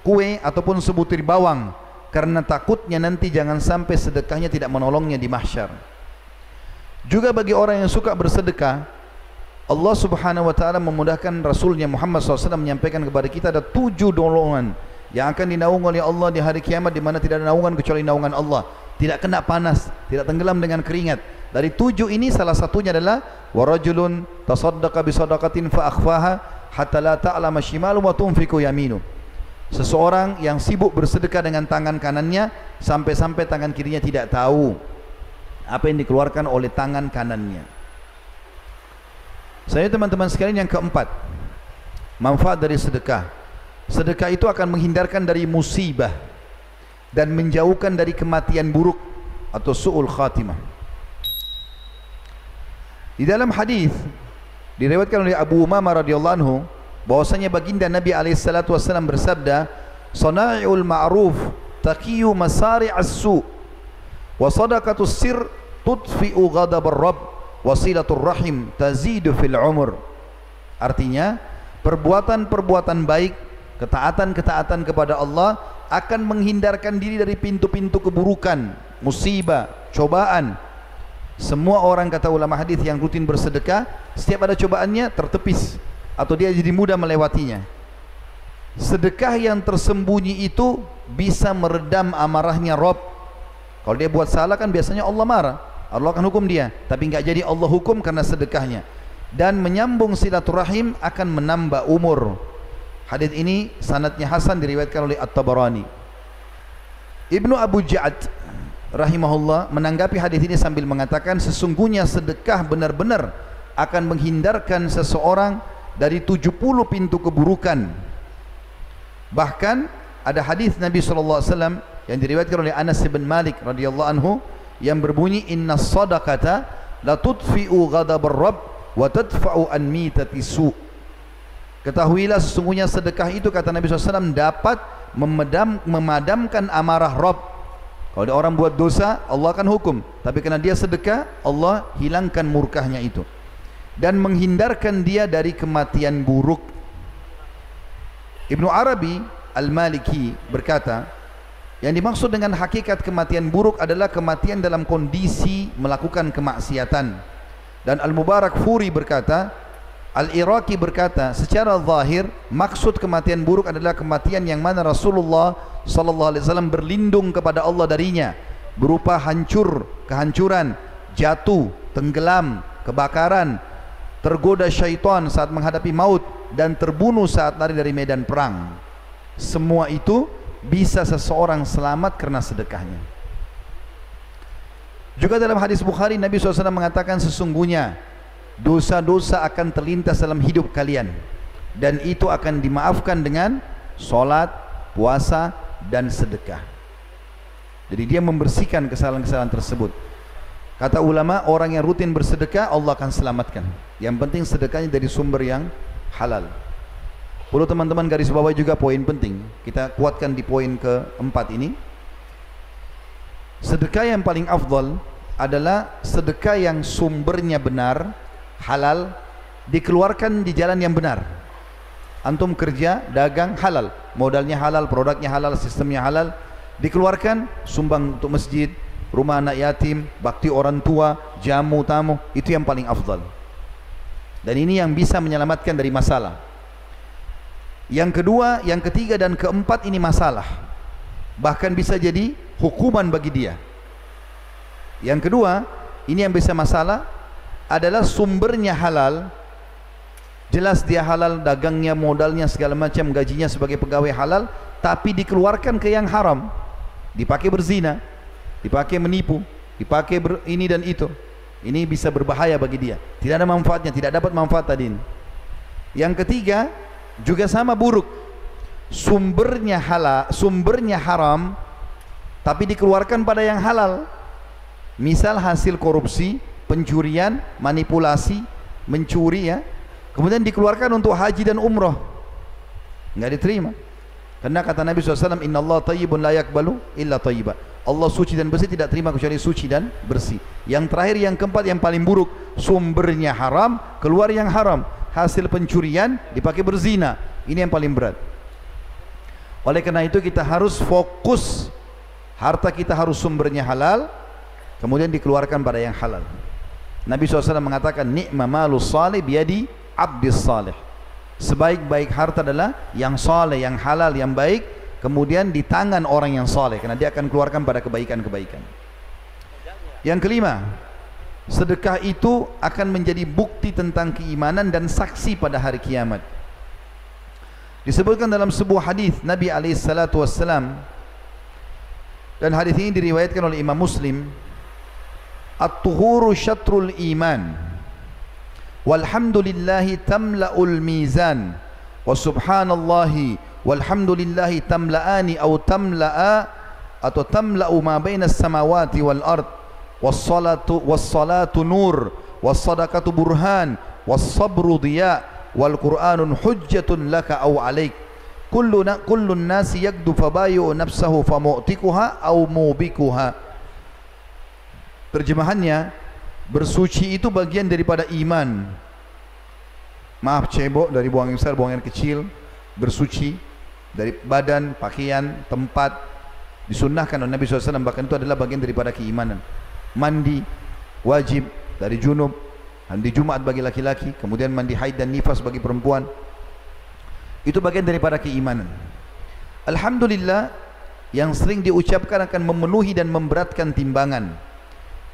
kue ataupun sebutir bawang. Karena takutnya nanti jangan sampai sedekahnya tidak menolongnya di mahsyar. Juga bagi orang yang suka bersedekah, Allah Subhanahu wa taala memudahkan Rasulnya Muhammad SAW menyampaikan kepada kita ada tujuh dolongan yang akan dinaungi oleh Allah di hari kiamat di mana tidak ada naungan kecuali naungan Allah. Tidak kena panas, tidak tenggelam dengan keringat. Dari tujuh ini salah satunya adalah warajulun tasaddaqa bi sadaqatin fa akhfaha hatta la ta'lama shimalu wa tunfiqu yaminu. Seseorang yang sibuk bersedekah dengan tangan kanannya sampai-sampai tangan kirinya tidak tahu apa yang dikeluarkan oleh tangan kanannya. Saya teman-teman sekalian yang keempat, manfaat dari sedekah. Sedekah itu akan menghindarkan dari musibah dan menjauhkan dari kematian buruk atau su'ul khatimah. Di dalam hadis diriwayatkan oleh Abu Umamah radhiyallahu anhu bahwasanya baginda Nabi alaihi salatu wasallam bersabda, "Sana'iul ma'ruf taqiyu masari'as su' wa sadaqatus sir tudfi'u ghadabar rabb wa silatur rahim tazidu fil umur." Artinya, perbuatan-perbuatan baik, ketaatan-ketaatan kepada Allah akan menghindarkan diri dari pintu-pintu keburukan, musibah, cobaan, semua orang kata ulama hadis yang rutin bersedekah, setiap ada cobaannya tertepis atau dia jadi mudah melewatinya. Sedekah yang tersembunyi itu bisa meredam amarahnya Rob. Kalau dia buat salah kan biasanya Allah marah. Allah akan hukum dia. Tapi enggak jadi Allah hukum karena sedekahnya. Dan menyambung silaturahim akan menambah umur. Hadis ini sanadnya Hasan diriwayatkan oleh At-Tabarani. Ibnu Abu Ja'ad rahimahullah menanggapi hadis ini sambil mengatakan sesungguhnya sedekah benar-benar akan menghindarkan seseorang dari 70 pintu keburukan. Bahkan ada hadis Nabi sallallahu alaihi wasallam yang diriwayatkan oleh Anas bin Malik radhiyallahu anhu yang berbunyi inna sadaqata la tudfi'u ghadabar rabb wa tadfa'u an mitati su. Ketahuilah sesungguhnya sedekah itu kata Nabi SAW dapat memedam, memadamkan amarah Rabb kalau ada orang buat dosa, Allah akan hukum. Tapi kerana dia sedekah, Allah hilangkan murkahnya itu. Dan menghindarkan dia dari kematian buruk. Ibnu Arabi Al-Maliki berkata, yang dimaksud dengan hakikat kematian buruk adalah kematian dalam kondisi melakukan kemaksiatan. Dan Al-Mubarak Furi berkata, Al-Iraqi berkata, secara zahir, maksud kematian buruk adalah kematian yang mana Rasulullah sallallahu alaihi wasallam berlindung kepada Allah darinya berupa hancur, kehancuran, jatuh, tenggelam, kebakaran, tergoda syaitan saat menghadapi maut dan terbunuh saat lari dari medan perang. Semua itu bisa seseorang selamat karena sedekahnya. Juga dalam hadis Bukhari Nabi SAW mengatakan sesungguhnya dosa-dosa akan terlintas dalam hidup kalian dan itu akan dimaafkan dengan solat, puasa dan sedekah. Jadi dia membersihkan kesalahan-kesalahan tersebut. Kata ulama orang yang rutin bersedekah Allah akan selamatkan. Yang penting sedekahnya dari sumber yang halal. Perlu teman-teman garis bawah juga poin penting. Kita kuatkan di poin keempat ini. sedekah yang paling afdal adalah sedekah yang sumbernya benar halal dikeluarkan di jalan yang benar. Antum kerja dagang halal. Modalnya halal produknya halal sistemnya halal. Dikeluarkan sumbang untuk masjid rumah anak yatim bakti orang tua jamu tamu. Itu yang paling afdal. Dan ini yang bisa menyelamatkan dari masalah. Yang kedua yang ketiga dan keempat ini masalah. Bahkan bisa jadi hukuman bagi dia. Yang kedua ini yang bisa masalah adalah sumbernya halal jelas dia halal dagangnya modalnya segala macam gajinya sebagai pegawai halal tapi dikeluarkan ke yang haram. Dipakai berzina dipakai menipu dipakai ber, ini dan itu. Ini bisa berbahaya bagi dia. Tidak ada manfaatnya tidak dapat manfaat tadi yang ketiga juga sama buruk. Sumbernya halal sumbernya haram tapi dikeluarkan pada yang halal. Misal hasil korupsi pencurian manipulasi mencuri ya. Kemudian dikeluarkan untuk haji dan umrah. Enggak diterima. Karena kata Nabi SAW Inna Allah tayyibun la yakbalu illa tayyiba. Allah suci dan bersih tidak terima kecuali suci dan bersih. Yang terakhir yang keempat yang paling buruk sumbernya haram keluar yang haram. Hasil pencurian dipakai berzina. Ini yang paling berat. Oleh karena itu kita harus fokus. Harta kita harus sumbernya halal kemudian dikeluarkan pada yang halal Nabi SAW mengatakan ni'ma malus salih biadi abdis salih. Sebaik-baik harta adalah yang saleh yang halal yang baik kemudian di tangan orang yang saleh karena dia akan keluarkan pada kebaikan-kebaikan. Yang kelima sedekah itu akan menjadi bukti tentang keimanan dan saksi pada hari kiamat. Disebutkan dalam sebuah hadis Nabi alaihi salatu wasallam dan hadis ini diriwayatkan oleh Imam Muslim الطهور شطر الإيمان. والحمد لله تملأ الميزان. وسبحان الله والحمد لله تملأان أو تملأ أو تملأ ما بين السماوات والأرض. والصلاة, والصلاة نور والصدقة برهان والصبر ضياء والقرآن حجة لك أو عليك. كل, كل الناس يكدو فبايع نفسه فمؤتكها أو موبكها terjemahannya bersuci itu bagian daripada iman. Maaf cebok dari buang yang besar buang yang kecil. Bersuci dari badan, pakaian, tempat. Disunnahkan oleh Nabi SAW bahkan itu adalah bagian daripada keimanan. Mandi wajib. Dari junub mandi Jumat bagi laki-laki kemudian mandi haid dan nifas bagi perempuan. Itu bagian daripada keimanan. Alhamdulillah yang sering diucapkan akan memenuhi dan memberatkan timbangan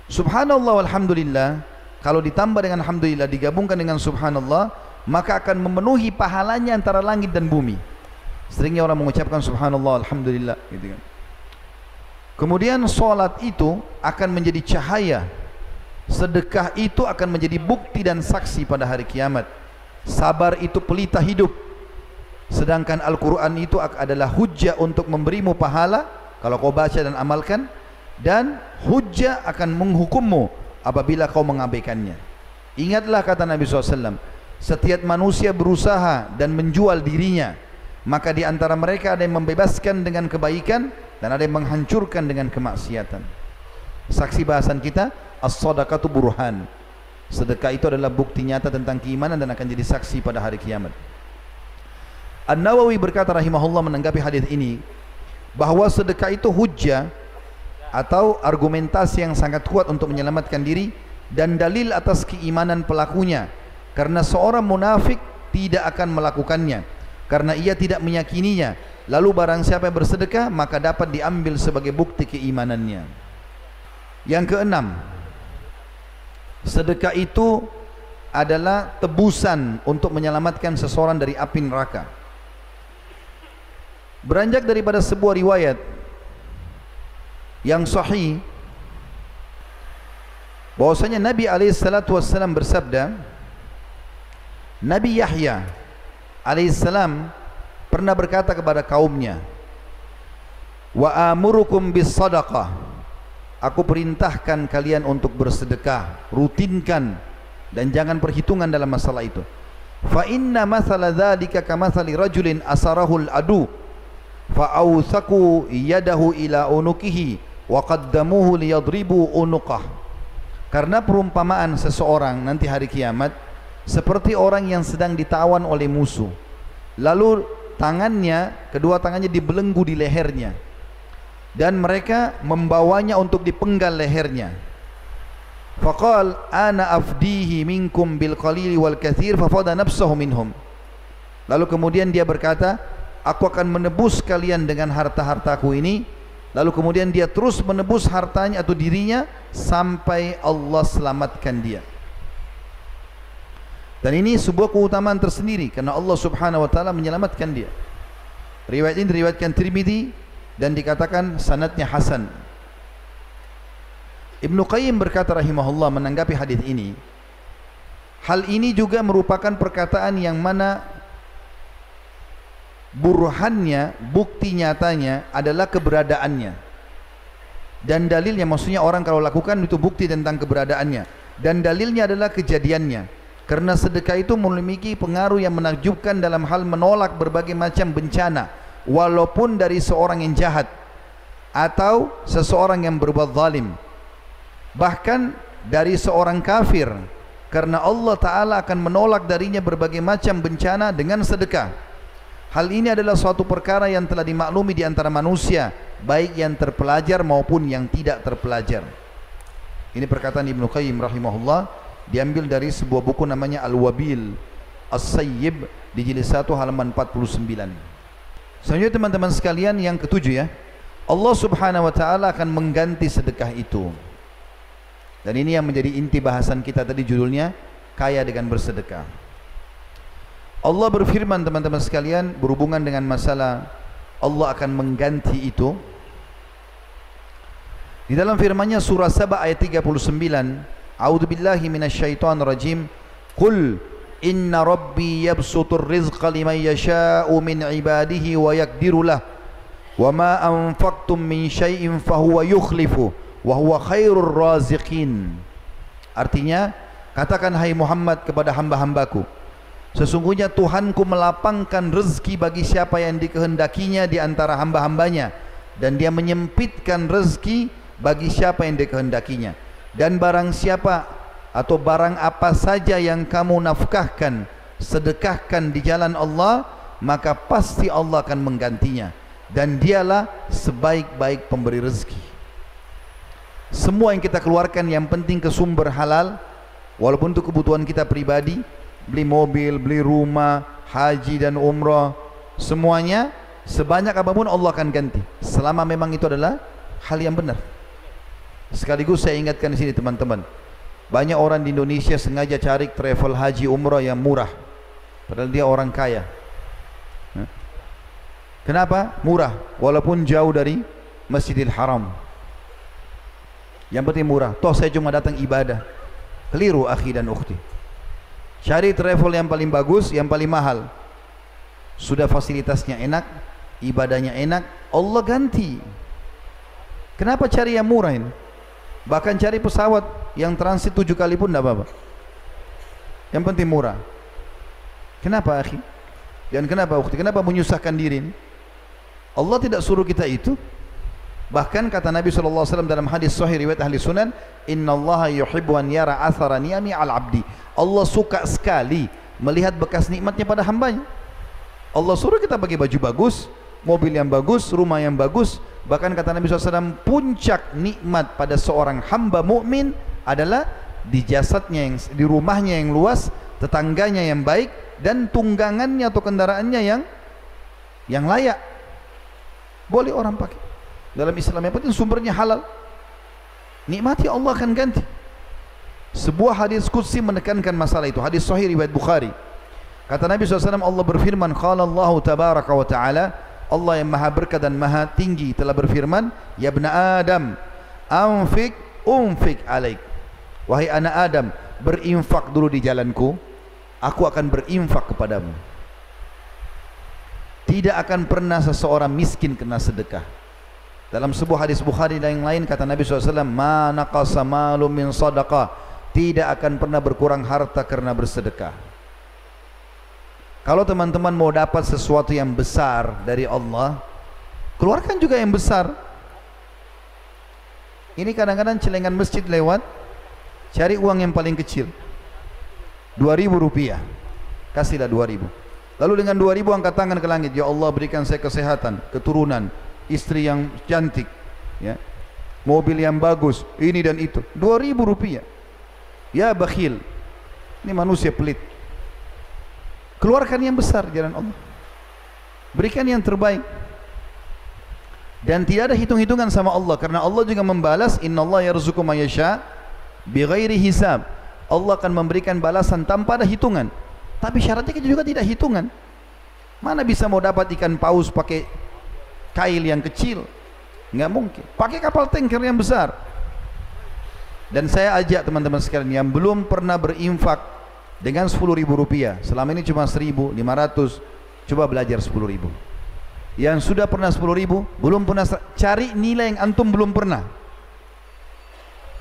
Subhanallah walhamdulillah Kalau ditambah dengan Alhamdulillah Digabungkan dengan Subhanallah Maka akan memenuhi pahalanya antara langit dan bumi. Seringnya orang mengucapkan Subhanallah Alhamdulillah gitu kan. Kemudian solat itu akan menjadi cahaya. Sedekah itu akan menjadi bukti dan saksi pada hari kiamat. Sabar itu pelita hidup. Sedangkan Al-Quran itu adalah hujah untuk memberimu pahala. Kalau kau baca dan amalkan dan hujah akan menghukummu apabila kau mengabaikannya. Ingatlah kata Nabi SAW, setiap manusia berusaha dan menjual dirinya, maka di antara mereka ada yang membebaskan dengan kebaikan dan ada yang menghancurkan dengan kemaksiatan. Saksi bahasan kita, as-sadaqatu burhan. Sedekah itu adalah bukti nyata tentang keimanan dan akan jadi saksi pada hari kiamat. An-Nawawi berkata rahimahullah menanggapi hadis ini bahawa sedekah itu hujjah atau argumentasi yang sangat kuat untuk menyelamatkan diri dan dalil atas keimanan pelakunya. Karena seorang munafik tidak akan melakukannya. Karena ia tidak meyakininya. Lalu barang siapa yang bersedekah maka dapat diambil sebagai bukti keimanannya. Yang keenam sedekah itu adalah tebusan untuk menyelamatkan seseorang dari api neraka. Beranjak daripada sebuah riwayat yang sahih bahwasanya Nabi alaihi salatu wasallam bersabda Nabi Yahya alaihi salam pernah berkata kepada kaumnya wa amurukum bis sadaqah. Aku perintahkan kalian untuk bersedekah rutinkan dan jangan perhitungan dalam masalah itu. Fa inna mathala dzalika kamathali rajulin asarahu al adu fa yadahu ila unukihi wa qaddamuhu liyadribu unuqah. Karena perumpamaan seseorang nanti hari kiamat seperti orang yang sedang ditawan oleh musuh. Lalu tangannya kedua tangannya dibelenggu di lehernya. Dan mereka membawanya untuk dipenggal lehernya. Faqal ana afdihi minkum bil qalili wal kathir fafada nafsahu minhum. Lalu kemudian dia berkata aku akan menebus kalian dengan harta-hartaku ini Lalu kemudian dia terus menebus hartanya atau dirinya sampai Allah selamatkan dia. Dan ini sebuah keutamaan tersendiri karena Allah Subhanahu wa taala menyelamatkan dia. Riwayat ini diriwayatkan Tirmizi dan dikatakan sanadnya hasan. Ibnu Qayyim berkata rahimahullah menanggapi hadis ini, hal ini juga merupakan perkataan yang mana burhannya, bukti nyatanya adalah keberadaannya. Dan dalilnya maksudnya orang kalau lakukan itu bukti tentang keberadaannya. Dan dalilnya adalah kejadiannya. Karena sedekah itu memiliki pengaruh yang menakjubkan dalam hal menolak berbagai macam bencana. Walaupun dari seorang yang jahat. Atau seseorang yang berbuat zalim. Bahkan dari seorang kafir. Karena Allah Ta'ala akan menolak darinya berbagai macam bencana dengan sedekah. Hal ini adalah suatu perkara yang telah dimaklumi di antara manusia, baik yang terpelajar maupun yang tidak terpelajar. Ini perkataan Ibnu Qayyim rahimahullah diambil dari sebuah buku namanya Al-Wabil As-Sayyib di jilid 1 halaman 49. Selanjutnya teman-teman sekalian yang ketujuh ya. Allah Subhanahu wa taala akan mengganti sedekah itu. Dan ini yang menjadi inti bahasan kita tadi judulnya kaya dengan bersedekah. Allah berfirman teman-teman sekalian berhubungan dengan masalah Allah akan mengganti itu. Di dalam firman-Nya surah Saba ayat 39 A'udzu billahi minasyaitonir rajim. Qul inna rabbi yabsutur rizqa liman yasha'u min ibadihi wa yaqdiru lah. Wa ma anfaqtum min syai'in fahuwa yukhlifu wa huwa khairur raziqin. Artinya katakan hai Muhammad kepada hamba-hambaku Sesungguhnya Tuhanku melapangkan rezeki bagi siapa yang dikehendakinya di antara hamba-hambanya. Dan dia menyempitkan rezeki bagi siapa yang dikehendakinya. Dan barang siapa atau barang apa saja yang kamu nafkahkan sedekahkan di jalan Allah maka pasti Allah akan menggantinya. Dan dialah sebaik-baik pemberi rezeki. Semua yang kita keluarkan yang penting ke sumber halal walaupun untuk kebutuhan kita pribadi beli mobil, beli rumah, haji dan umrah, semuanya sebanyak apapun Allah akan ganti. Selama memang itu adalah hal yang benar. Sekaligus saya ingatkan di sini teman-teman. Banyak orang di Indonesia sengaja cari travel haji umrah yang murah. Padahal dia orang kaya. Kenapa? Murah. Walaupun jauh dari Masjidil Haram. Yang penting murah. Toh saya cuma datang ibadah. Keliru akhi dan ukhti. Cari travel yang paling bagus, yang paling mahal. Sudah fasilitasnya enak, ibadahnya enak, Allah ganti. Kenapa cari yang murah ini? Bahkan cari pesawat yang transit tujuh kali pun tidak apa-apa. Yang penting murah. Kenapa akhi? Dan kenapa ukti? Kenapa menyusahkan diri ini? Allah tidak suruh kita itu. Bahkan kata Nabi SAW dalam hadis sahih riwayat ahli sunan, Inna Allah yuhibbu an yara athara ni'ami al abdi. Allah suka sekali melihat bekas nikmatnya pada hambanya. Allah suruh kita bagi baju bagus, mobil yang bagus, rumah yang bagus. Bahkan kata Nabi SAW, puncak nikmat pada seorang hamba mukmin adalah di jasadnya yang di rumahnya yang luas, tetangganya yang baik dan tunggangannya atau kendaraannya yang yang layak. Boleh orang pakai dalam Islam yang penting sumbernya halal. Nikmati Allah akan ganti. Sebuah hadis kudsi menekankan masalah itu. Hadis sahih riwayat Bukhari. Kata Nabi SAW Allah berfirman qala Allah tabaraka wa ta'ala Allah yang maha berkah dan maha tinggi telah berfirman ya bna Adam anfik unfik alaik wahai anak Adam berinfak dulu di jalanku aku akan berinfak kepadamu. Tidak akan pernah seseorang miskin kena sedekah dalam sebuah hadis Bukhari dan yang lain kata Nabi SAW, "Ma naqasa malu min sadaqah." Tidak akan pernah berkurang harta karena bersedekah. Kalau teman-teman mau dapat sesuatu yang besar dari Allah, keluarkan juga yang besar. Ini kadang-kadang celengan masjid lewat cari uang yang paling kecil. 2000 rupiah. Kasihlah 2000. Lalu dengan 2000 angkat tangan ke langit, ya Allah berikan saya kesehatan, keturunan, istri yang cantik, ya. Mobil yang bagus, ini dan itu. 2000 rupiah. Ya bakhil. Ini manusia pelit. Keluarkan yang besar jalan Allah. Berikan yang terbaik. Dan tidak ada hitung-hitungan sama Allah karena Allah juga membalas innallaha yarzuqu may yasha bighairi hisab. Allah akan memberikan balasan tanpa ada hitungan. Tapi syaratnya juga tidak hitungan. Mana bisa mau dapat ikan paus pakai kail yang kecil? Enggak mungkin. Pakai kapal tanker yang besar. Dan saya ajak teman-teman sekalian yang belum pernah berinfak dengan 10 ribu rupiah. Selama ini cuma 1.500. Coba belajar 10 ribu. Yang sudah pernah 10 ribu, belum pernah cari nilai yang antum belum pernah.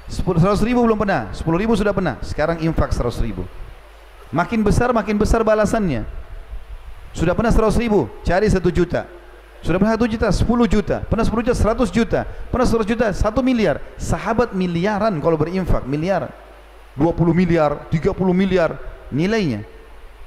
100 ribu belum pernah, 10 ribu sudah pernah. Sekarang infak 100 ribu. Makin besar, makin besar balasannya. Sudah pernah 100 ribu, cari 1 juta. Sudah pernah 1 juta, 10 juta. Pernah 10 juta, 100 juta. Pernah 100 juta, 1 miliar. Sahabat miliaran kalau berinfak, miliaran. 20 miliar, 30 miliar nilainya.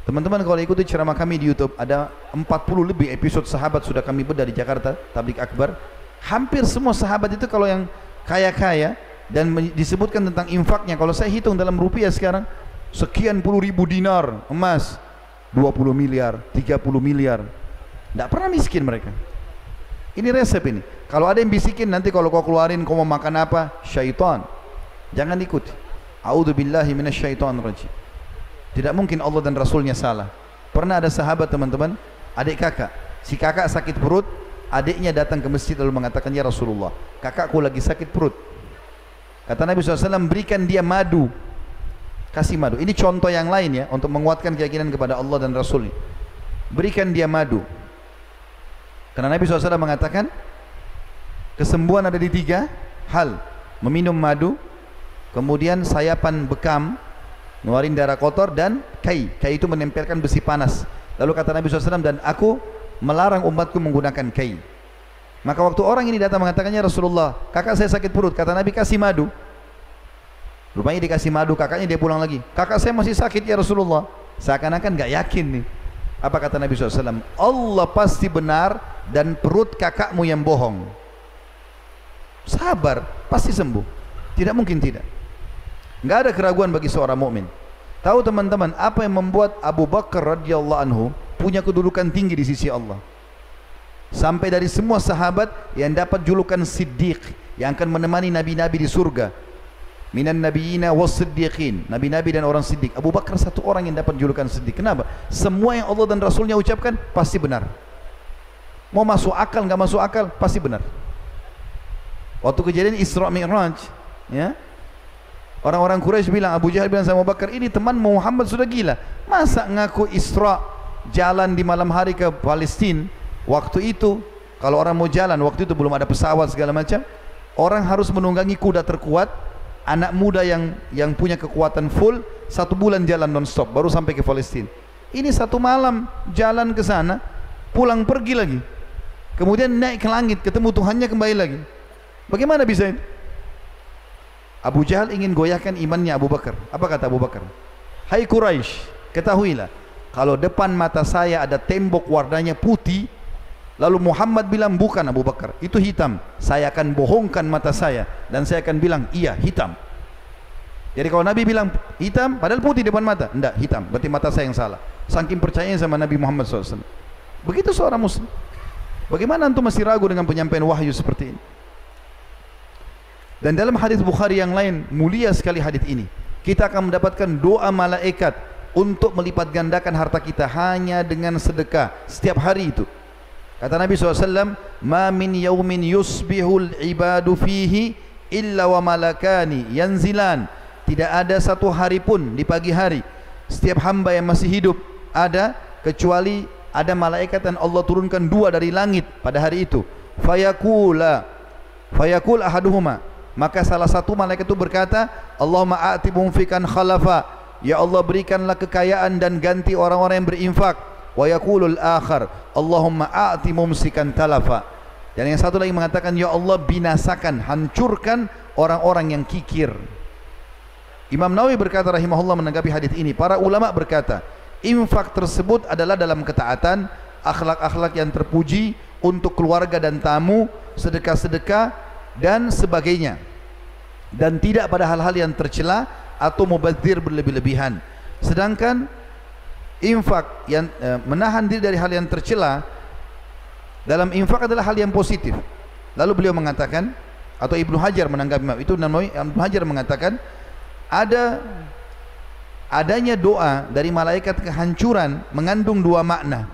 Teman-teman kalau ikuti ceramah kami di YouTube ada 40 lebih episode sahabat sudah kami bedah di Jakarta, Tablik Akbar. Hampir semua sahabat itu kalau yang kaya-kaya dan disebutkan tentang infaknya kalau saya hitung dalam rupiah sekarang sekian puluh ribu dinar emas 20 miliar, 30 miliar. Tidak pernah miskin mereka. Ini resep ini. Kalau ada yang bisikin nanti kalau kau keluarin kau mau makan apa? Syaitan. Jangan ikut. A'udzubillahi minasyaitonirrajim. Tidak mungkin Allah dan Rasulnya salah. Pernah ada sahabat teman-teman, adik kakak. Si kakak sakit perut, adiknya datang ke masjid lalu mengatakan, Ya Rasulullah, kakakku lagi sakit perut. Kata Nabi SAW, berikan dia madu. Kasih madu. Ini contoh yang lain ya, untuk menguatkan keyakinan kepada Allah dan Rasul. Berikan dia madu. Karena Nabi SAW mengatakan, kesembuhan ada di tiga hal. Meminum madu, kemudian sayapan bekam, Ngeluarin darah kotor dan kai. Kai itu menempelkan besi panas. Lalu kata Nabi SAW, dan aku melarang umatku menggunakan kai. Maka waktu orang ini datang mengatakannya Rasulullah, kakak saya sakit perut. Kata Nabi, kasih madu. Rupanya dikasih madu, kakaknya dia pulang lagi. Kakak saya masih sakit ya Rasulullah. Seakan-akan gak yakin nih. Apa kata Nabi SAW? Allah pasti benar dan perut kakakmu yang bohong. Sabar, pasti sembuh. Tidak mungkin tidak. Enggak ada keraguan bagi seorang mukmin. Tahu teman-teman apa yang membuat Abu Bakar radhiyallahu anhu punya kedudukan tinggi di sisi Allah? Sampai dari semua sahabat yang dapat julukan Siddiq yang akan menemani nabi-nabi di surga. Minan nabiyina was siddiqin. Nabi-nabi dan orang siddiq. Abu Bakar satu orang yang dapat julukan siddiq. Kenapa? Semua yang Allah dan Rasulnya ucapkan pasti benar. Mau masuk akal enggak masuk akal pasti benar. Waktu kejadian Isra Mi'raj, ya, Orang-orang Quraisy bilang Abu Jahal bilang sama Abu Bakar ini teman Muhammad sudah gila. Masa ngaku Isra jalan di malam hari ke Palestin waktu itu kalau orang mau jalan waktu itu belum ada pesawat segala macam orang harus menunggangi kuda terkuat anak muda yang yang punya kekuatan full satu bulan jalan non stop baru sampai ke Palestin. Ini satu malam jalan ke sana pulang pergi lagi. Kemudian naik ke langit ketemu Tuhannya kembali lagi. Bagaimana bisa ini? Abu Jahal ingin goyahkan imannya Abu Bakar. Apa kata Abu Bakar? Hai Quraisy, ketahuilah kalau depan mata saya ada tembok warnanya putih, lalu Muhammad bilang bukan Abu Bakar, itu hitam. Saya akan bohongkan mata saya dan saya akan bilang iya hitam. Jadi kalau Nabi bilang hitam, padahal putih depan mata, enggak hitam. Berarti mata saya yang salah. Saking percayanya sama Nabi Muhammad SAW. Begitu seorang Muslim. Bagaimana antum masih ragu dengan penyampaian wahyu seperti ini? Dan dalam hadis Bukhari yang lain mulia sekali hadis ini. Kita akan mendapatkan doa malaikat untuk melipat gandakan harta kita hanya dengan sedekah setiap hari itu. Kata Nabi SAW, Ma min yawmin yusbihul ibadu fihi illa wa malakani yanzilan. Tidak ada satu hari pun di pagi hari setiap hamba yang masih hidup ada kecuali ada malaikat dan Allah turunkan dua dari langit pada hari itu. Fayakula fayakul ahaduhuma Maka salah satu malaikat itu berkata, Allahumma a'ti mumfikan khalafa. Ya Allah berikanlah kekayaan dan ganti orang-orang yang berinfak. Wa yaqulul akhar, Allahumma a'ti mumsikan talafa. Dan yang satu lagi mengatakan, Ya Allah binasakan, hancurkan orang-orang yang kikir. Imam Nawawi berkata rahimahullah menanggapi hadis ini, para ulama berkata, infak tersebut adalah dalam ketaatan, akhlak-akhlak yang terpuji untuk keluarga dan tamu, sedekah-sedekah dan sebagainya. Dan tidak pada hal-hal yang tercela atau mubazir berlebih-lebihan. Sedangkan infak yang eh, menahan diri dari hal yang tercela dalam infak adalah hal yang positif. Lalu beliau mengatakan atau Ibnu Hajar menanggapi itu Nawawi Ibnu Hajar mengatakan ada adanya doa dari malaikat kehancuran mengandung dua makna.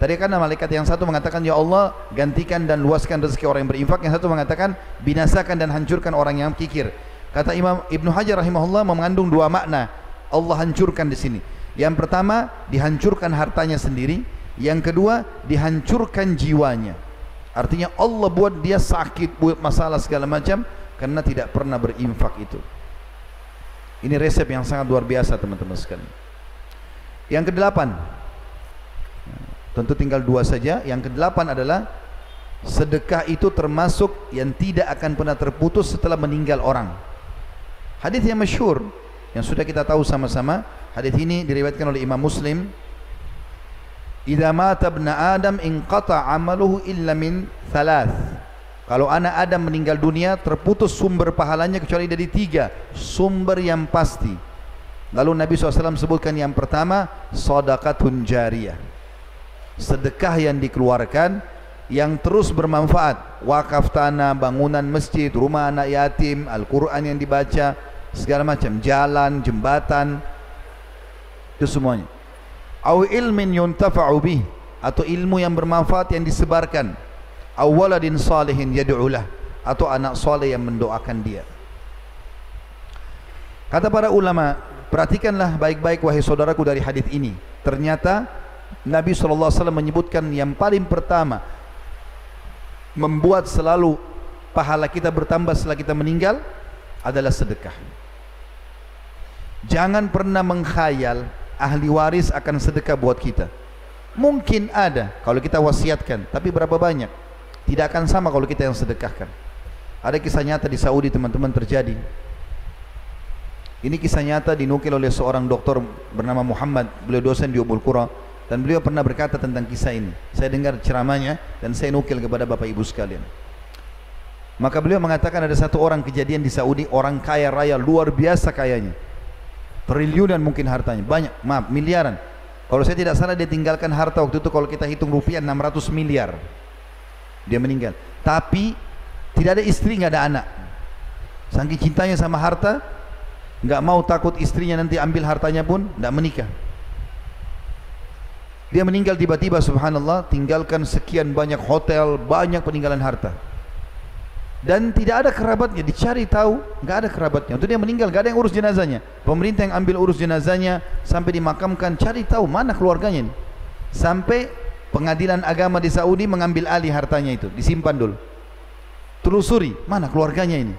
Tadi kan malaikat yang satu mengatakan ya Allah gantikan dan luaskan rezeki orang yang berinfak, yang satu mengatakan binasakan dan hancurkan orang yang kikir. Kata Imam Ibnu Hajar rahimahullah mengandung dua makna. Allah hancurkan di sini. Yang pertama dihancurkan hartanya sendiri, yang kedua dihancurkan jiwanya. Artinya Allah buat dia sakit, buat masalah segala macam karena tidak pernah berinfak itu. Ini resep yang sangat luar biasa teman-teman sekalian. Yang kedelapan, tentu tinggal dua saja. Yang kedelapan adalah sedekah itu termasuk yang tidak akan pernah terputus setelah meninggal orang. Hadis yang masyhur yang sudah kita tahu sama-sama. Hadis ini diriwayatkan oleh Imam Muslim. Idza mata ibn Adam inqata 'amaluhu illa min thalath. Kalau anak Adam meninggal dunia terputus sumber pahalanya kecuali dari tiga sumber yang pasti. Lalu Nabi SAW sebutkan yang pertama sadaqatun jariyah. Sedekah yang dikeluarkan yang terus bermanfaat. Wakaf tanah, bangunan masjid, rumah anak yatim, Al-Quran yang dibaca, segala macam, jalan, jembatan, itu semuanya. Au ilmin yuntafa'u bih atau ilmu yang bermanfaat yang disebarkan awaladin salihin yad'ulah atau anak saleh yang mendoakan dia. Kata para ulama, perhatikanlah baik-baik wahai saudaraku dari hadis ini. Ternyata Nabi wasallam menyebutkan yang paling pertama membuat selalu pahala kita bertambah setelah kita meninggal adalah sedekah. Jangan pernah mengkhayal ahli waris akan sedekah buat kita. Mungkin ada kalau kita wasiatkan, tapi berapa banyak? Tidak akan sama kalau kita yang sedekahkan. Ada kisah nyata di Saudi teman-teman terjadi. Ini kisah nyata dinukil oleh seorang doktor bernama Muhammad. Beliau dosen di Umul Qura. Dan beliau pernah berkata tentang kisah ini. Saya dengar ceramahnya dan saya nukil kepada bapak ibu sekalian. Maka beliau mengatakan ada satu orang kejadian di Saudi. Orang kaya raya luar biasa kayanya. Triliunan mungkin hartanya. Banyak, maaf, miliaran. Kalau saya tidak salah dia tinggalkan harta waktu itu kalau kita hitung rupiah 600 miliar. Dia meninggal. Tapi tidak ada istri tidak ada anak. Saking cintanya sama harta tidak mau takut istrinya nanti ambil hartanya pun tidak menikah. Dia meninggal tiba-tiba subhanallah tinggalkan sekian banyak hotel banyak peninggalan harta dan tidak ada kerabatnya dicari tahu tidak ada kerabatnya. Untuk dia meninggal tidak ada yang urus jenazahnya. Pemerintah yang ambil urus jenazahnya sampai dimakamkan cari tahu mana keluarganya. Ini sampai pengadilan agama di Saudi mengambil alih hartanya itu disimpan dulu. Telusuri mana keluarganya ini?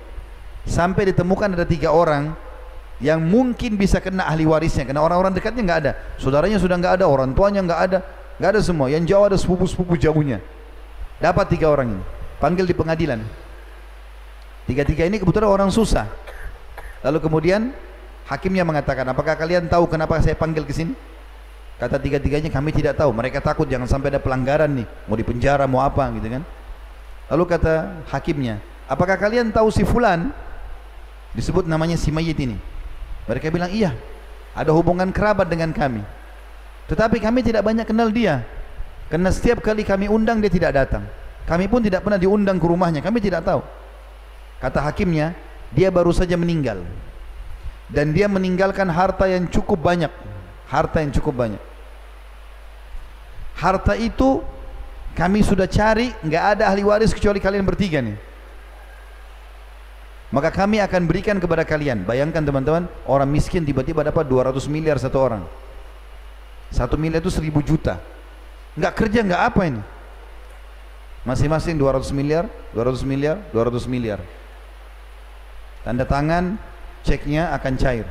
Sampai ditemukan ada tiga orang yang mungkin bisa kena ahli warisnya. Karena orang-orang dekatnya enggak ada. Saudaranya sudah enggak ada orang tuanya enggak ada. Enggak ada semua. Yang jauh ada sepupu-sepupu jauhnya. Dapat tiga orang ini. Panggil di pengadilan tiga-tiga ini kebetulan orang susah lalu kemudian hakimnya mengatakan apakah kalian tahu kenapa saya panggil ke sini Kata tiga-tiganya kami tidak tahu. Mereka takut jangan sampai ada pelanggaran nih. Mau dipenjara, mau apa gitu kan. Lalu kata hakimnya, apakah kalian tahu si Fulan? Disebut namanya si mayit ini. Mereka bilang, iya. Ada hubungan kerabat dengan kami. Tetapi kami tidak banyak kenal dia. Karena setiap kali kami undang dia tidak datang. Kami pun tidak pernah diundang ke rumahnya. Kami tidak tahu. Kata hakimnya, dia baru saja meninggal. Dan dia meninggalkan harta yang cukup banyak. Harta yang cukup banyak. Harta itu kami sudah cari enggak ada ahli waris kecuali kalian bertiga nih maka kami akan berikan kepada kalian. Bayangkan teman-teman orang miskin tiba-tiba dapat 200 miliar satu orang. Satu miliar itu seribu juta. Enggak kerja enggak apa ini? Masing-masing 200 miliar 200 miliar 200 miliar tanda tangan ceknya akan cair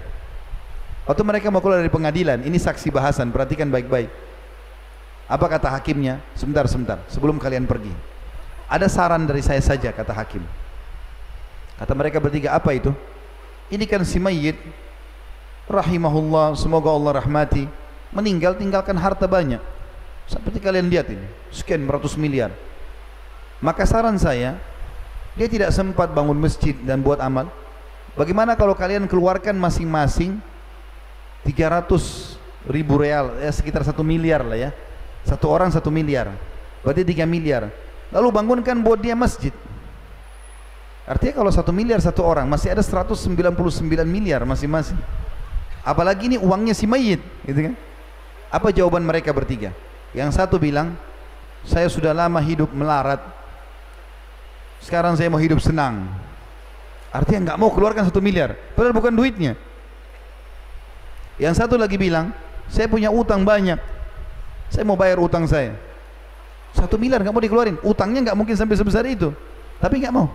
waktu mereka mau keluar dari pengadilan ini saksi bahasan perhatikan baik-baik apa kata hakimnya? Sebentar, sebentar. Sebelum kalian pergi. Ada saran dari saya saja, kata hakim. Kata mereka bertiga apa itu? Ini kan si mayit rahimahullah semoga Allah rahmati meninggal tinggalkan harta banyak. Seperti kalian lihat ini, sekian beratus miliar. Maka saran saya, dia tidak sempat bangun masjid dan buat amal. Bagaimana kalau kalian keluarkan masing-masing 300 ribu real, ya sekitar satu miliar lah ya. Satu orang satu miliar, berarti tiga miliar. Lalu bangunkan buat dia masjid. Artinya kalau satu miliar satu orang masih ada 199 miliar masing-masing. Apalagi ini uangnya si mayit, gitu kan? Apa jawaban mereka bertiga? Yang satu bilang, saya sudah lama hidup melarat. Sekarang saya mau hidup senang. Artinya nggak mau keluarkan satu miliar, padahal bukan duitnya. Yang satu lagi bilang, saya punya utang banyak. Saya mau bayar utang saya. Satu miliar nggak mau dikeluarin. Utangnya nggak mungkin sampai sebesar itu. Tapi nggak mau.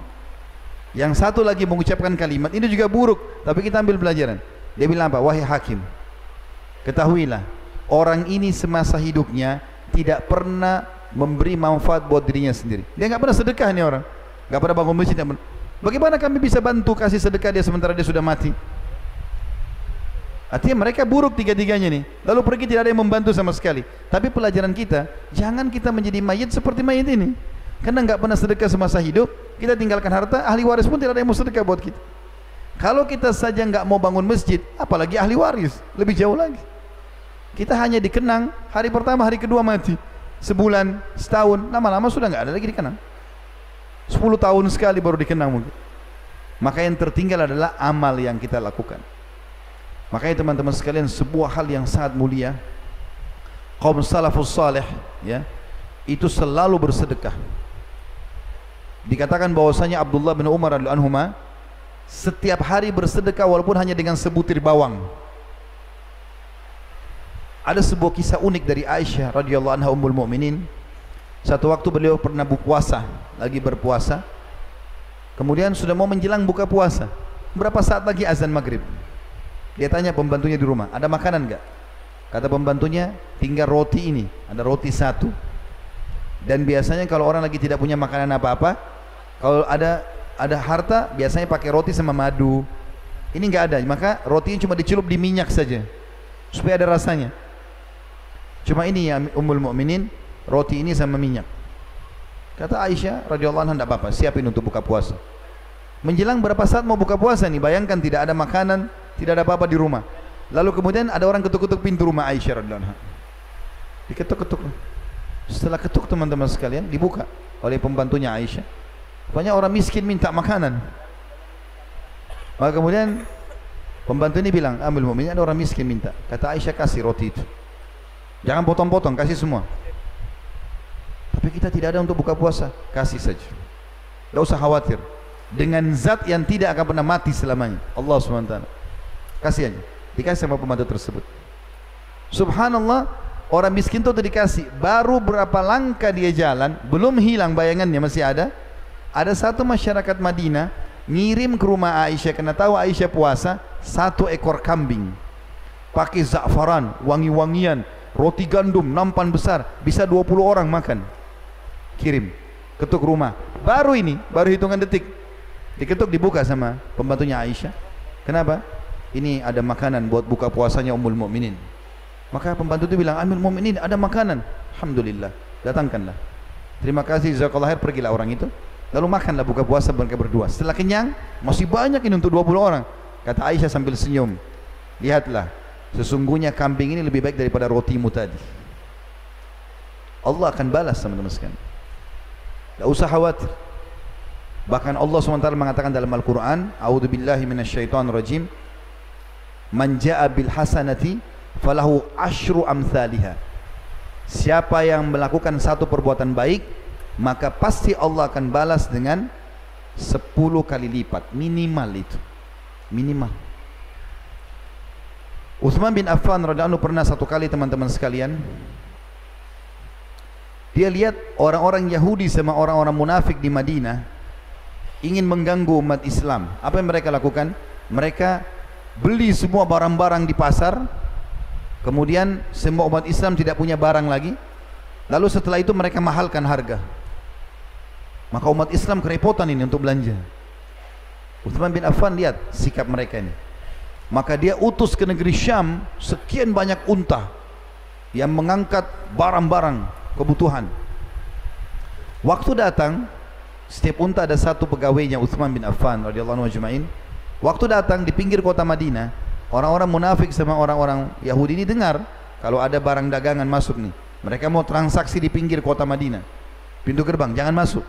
Yang satu lagi mengucapkan kalimat ini juga buruk, tapi kita ambil pelajaran. Dia bilang apa? Wahai hakim, ketahuilah orang ini semasa hidupnya tidak pernah memberi manfaat buat dirinya sendiri. Dia enggak pernah sedekah nih orang, enggak pernah bangun masjid. Bagaimana kami bisa bantu kasih sedekah dia sementara dia sudah mati? Artinya mereka buruk tiga-tiganya nih. Lalu pergi tidak ada yang membantu sama sekali. Tapi pelajaran kita, jangan kita menjadi mayit seperti mayit ini. Karena enggak pernah sedekah semasa hidup, kita tinggalkan harta, ahli waris pun tidak ada yang mau sedekah buat kita. Kalau kita saja enggak mau bangun masjid, apalagi ahli waris, lebih jauh lagi. Kita hanya dikenang hari pertama, hari kedua mati. Sebulan, setahun, lama-lama sudah enggak ada lagi dikenang. Sepuluh tahun sekali baru dikenang mungkin. Maka yang tertinggal adalah amal yang kita lakukan. Makanya teman-teman sekalian sebuah hal yang sangat mulia kaum salafus salih ya itu selalu bersedekah dikatakan bahwasanya Abdullah bin Umar radhiyallahu anhu setiap hari bersedekah walaupun hanya dengan sebutir bawang. Ada sebuah kisah unik dari Aisyah radhiyallahu anha ummul mukminin. Satu waktu beliau pernah berpuasa, lagi berpuasa. Kemudian sudah mau menjelang buka puasa. Berapa saat lagi azan maghrib? Dia tanya pembantunya di rumah, ada makanan enggak? Kata pembantunya, tinggal roti ini, ada roti satu. Dan biasanya kalau orang lagi tidak punya makanan apa-apa, kalau ada ada harta biasanya pakai roti sama madu. Ini enggak ada, maka rotinya cuma dicelup di minyak saja supaya ada rasanya. Cuma ini ya Ummul Mukminin, roti ini sama minyak. Kata Aisyah radhiyallahu anha tidak apa-apa, siapin untuk buka puasa. Menjelang berapa saat mau buka puasa nih? Bayangkan tidak ada makanan, tidak ada apa-apa di rumah. Lalu kemudian ada orang ketuk-ketuk pintu rumah Aisyah radhiyallahu anha. Diketuk-ketuk. Setelah ketuk teman-teman sekalian dibuka oleh pembantunya Aisyah. Banyak orang miskin minta makanan. Maka kemudian pembantu ini bilang, ambil mu'min ada orang miskin minta. Kata Aisyah kasih roti itu. Jangan potong-potong, kasih semua. Tapi kita tidak ada untuk buka puasa, kasih saja. Tidak usah khawatir. Dengan zat yang tidak akan pernah mati selamanya. Allah SWT. Kasih aja. Dikasih sama pembantu tersebut. Subhanallah, orang miskin itu dikasih. Baru berapa langkah dia jalan, belum hilang bayangannya masih ada. Ada satu masyarakat Madinah ngirim ke rumah Aisyah kena tahu Aisyah puasa satu ekor kambing pakai za'faran wangi-wangian roti gandum nampan besar bisa 20 orang makan kirim ketuk rumah baru ini baru hitungan detik diketuk dibuka sama pembantunya Aisyah kenapa ini ada makanan buat buka puasanya Ummul Mukminin maka pembantu itu bilang Ummul Mukminin ada makanan alhamdulillah datangkanlah terima kasih jazakallahu khair pergilah orang itu Lalu makanlah buka puasa mereka berdua. Setelah kenyang, masih banyak ini untuk 20 orang. Kata Aisyah sambil senyum. Lihatlah, sesungguhnya kambing ini lebih baik daripada rotimu tadi. Allah akan balas teman-teman sekalian. Tak usah khawatir. Bahkan Allah SWT mengatakan dalam Al-Quran, A'udhu billahi minasyaitan rajim, Man ja'a bil hasanati, falahu ashru amthaliha. Siapa yang melakukan satu perbuatan baik, maka pasti Allah akan balas dengan 10 kali lipat minimal itu minimal Uthman bin Affan radhiyallahu pernah satu kali teman-teman sekalian dia lihat orang-orang Yahudi sama orang-orang munafik di Madinah ingin mengganggu umat Islam apa yang mereka lakukan mereka beli semua barang-barang di pasar kemudian semua umat Islam tidak punya barang lagi lalu setelah itu mereka mahalkan harga Maka umat Islam kerepotan ini untuk belanja. Uthman bin Affan lihat sikap mereka ini. Maka dia utus ke negeri Syam sekian banyak unta yang mengangkat barang-barang kebutuhan. Waktu datang, setiap unta ada satu pegawainya Uthman bin Affan radhiyallahu anhu ajma'in. Waktu datang di pinggir kota Madinah, orang-orang munafik sama orang-orang Yahudi ini dengar kalau ada barang dagangan masuk nih. Mereka mau transaksi di pinggir kota Madinah. Pintu gerbang, jangan masuk.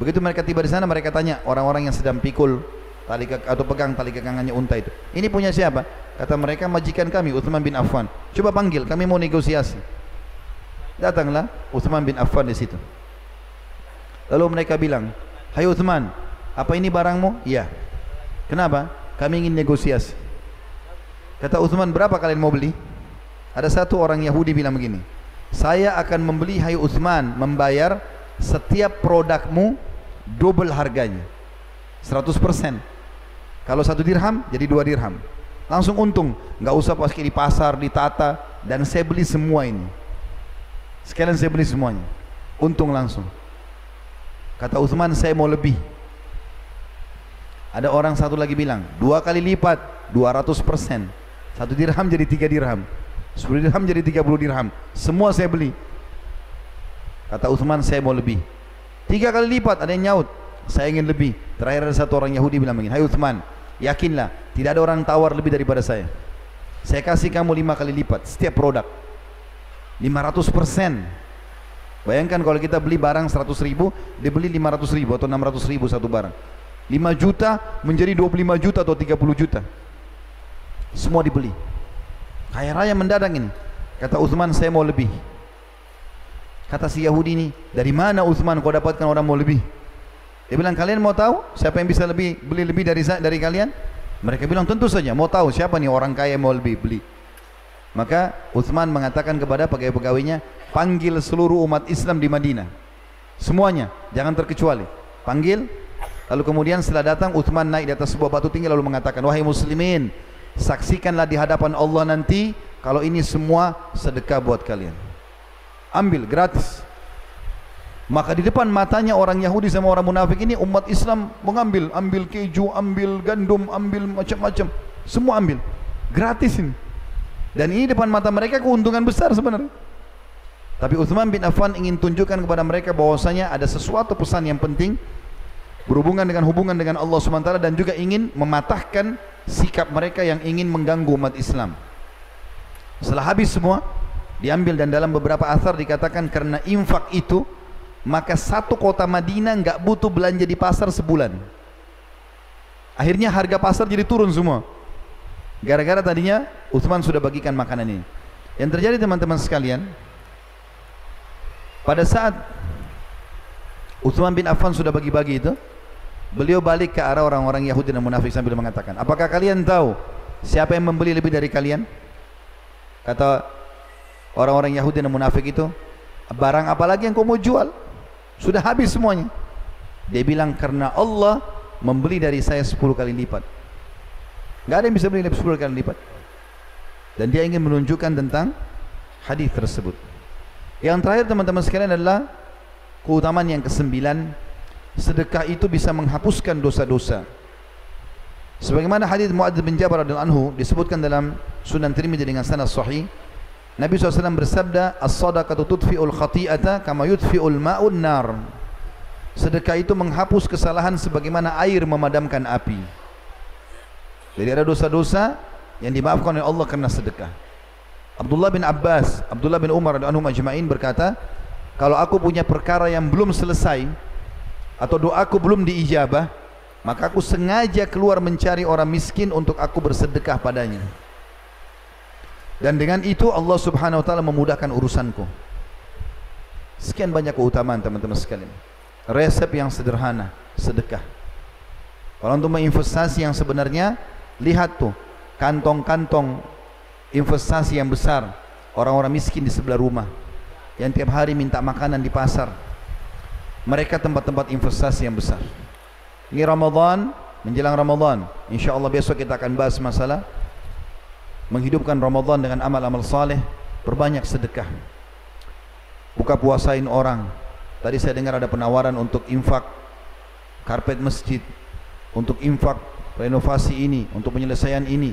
Begitu mereka tiba di sana, mereka tanya orang-orang yang sedang pikul tali ke, atau pegang tali kekangannya unta itu. Ini punya siapa? Kata mereka majikan kami Uthman bin Affan. Coba panggil, kami mau negosiasi. Datanglah Uthman bin Affan di situ. Lalu mereka bilang, Hai Uthman, apa ini barangmu? Iya. Kenapa? Kami ingin negosiasi. Kata Uthman, berapa kalian mau beli? Ada satu orang Yahudi bilang begini, saya akan membeli Hai Uthman membayar setiap produkmu double harganya. 100%. Kalau satu dirham jadi dua dirham. Langsung untung, enggak usah pas di pasar ditata dan saya beli semua ini. Sekalian saya beli semuanya. Untung langsung. Kata Uthman saya mau lebih. Ada orang satu lagi bilang, dua kali lipat, 200 persen. Satu dirham jadi tiga dirham. Sepuluh dirham jadi tiga puluh dirham. Semua saya beli. Kata Uthman saya mau lebih. Tiga kali lipat ada yang nyaut. Saya ingin lebih. Terakhir ada satu orang Yahudi bilang begini, Hai Uthman, yakinlah tidak ada orang tawar lebih daripada saya. Saya kasih kamu lima kali lipat setiap produk. 500 persen. Bayangkan kalau kita beli barang 100 ribu, dia beli 500 ribu atau 600 ribu satu barang. 5 juta menjadi 25 juta atau 30 juta. Semua dibeli. Kaya raya mendadak ini. Kata Uthman saya mau lebih. Kata si Yahudi ini, dari mana Uthman kau dapatkan orang mau lebih? Dia bilang, kalian mau tahu siapa yang bisa lebih beli lebih dari dari kalian? Mereka bilang, tentu saja, mau tahu siapa nih orang kaya yang mau lebih beli. Maka Uthman mengatakan kepada pegawai-pegawainya, panggil seluruh umat Islam di Madinah. Semuanya, jangan terkecuali. Panggil, lalu kemudian setelah datang, Uthman naik di atas sebuah batu tinggi lalu mengatakan, wahai muslimin, saksikanlah di hadapan Allah nanti, kalau ini semua sedekah buat kalian. Ambil, gratis. Maka di depan matanya orang Yahudi sama orang munafik ini umat Islam mengambil, ambil keju, ambil gandum, ambil macam-macam, semua ambil, gratis ini. Dan ini depan mata mereka keuntungan besar sebenarnya. Tapi Uthman bin Affan ingin tunjukkan kepada mereka bahwasanya ada sesuatu pesan yang penting berhubungan dengan hubungan dengan Allah SWT dan juga ingin mematahkan sikap mereka yang ingin mengganggu umat Islam. Setelah habis semua, diambil dan dalam beberapa asar dikatakan karena infak itu maka satu kota Madinah enggak butuh belanja di pasar sebulan. Akhirnya harga pasar jadi turun semua. Gara-gara tadinya Uthman sudah bagikan makanan ini. Yang terjadi teman-teman sekalian, pada saat Uthman bin Affan sudah bagi-bagi itu, beliau balik ke arah orang-orang Yahudi dan munafik sambil mengatakan, apakah kalian tahu siapa yang membeli lebih dari kalian? Kata orang-orang Yahudi dan munafik itu, barang apa lagi yang kau mau jual? Sudah habis semuanya. Dia bilang karena Allah membeli dari saya 10 kali lipat. Enggak ada yang bisa beli 10 kali lipat. Dan dia ingin menunjukkan tentang hadis tersebut. Yang terakhir teman-teman sekalian adalah keutamaan yang kesembilan sedekah itu bisa menghapuskan dosa-dosa. Sebagaimana hadis Muadz bin Jabal radhiyallahu anhu disebutkan dalam Sunan Tirmizi dengan sanad sahih Nabi SAW bersabda As-sadaqatu tudfi'ul khati'ata Kama yudfi'ul ma'un nar Sedekah itu menghapus kesalahan Sebagaimana air memadamkan api Jadi ada dosa-dosa Yang dimaafkan oleh Allah karena sedekah. Abdullah bin Abbas Abdullah bin Umar dan Anhum Ajma'in berkata Kalau aku punya perkara yang belum selesai Atau doaku belum diijabah Maka aku sengaja keluar mencari orang miskin Untuk aku bersedekah padanya. Dan dengan itu Allah subhanahu wa ta'ala memudahkan urusanku. Sekian banyak keutamaan teman-teman sekalian. Resep yang sederhana sedekah. Kalau untuk menginvestasi yang sebenarnya lihat tuh kantong-kantong investasi yang besar orang-orang miskin di sebelah rumah yang tiap hari minta makanan di pasar mereka tempat-tempat investasi yang besar ini Ramadan menjelang Ramadan insyaAllah besok kita akan bahas masalah menghidupkan Ramadan dengan amal-amal saleh, berbanyak sedekah. Buka puasain orang. Tadi saya dengar ada penawaran untuk infak karpet masjid. untuk infak renovasi ini, untuk penyelesaian ini.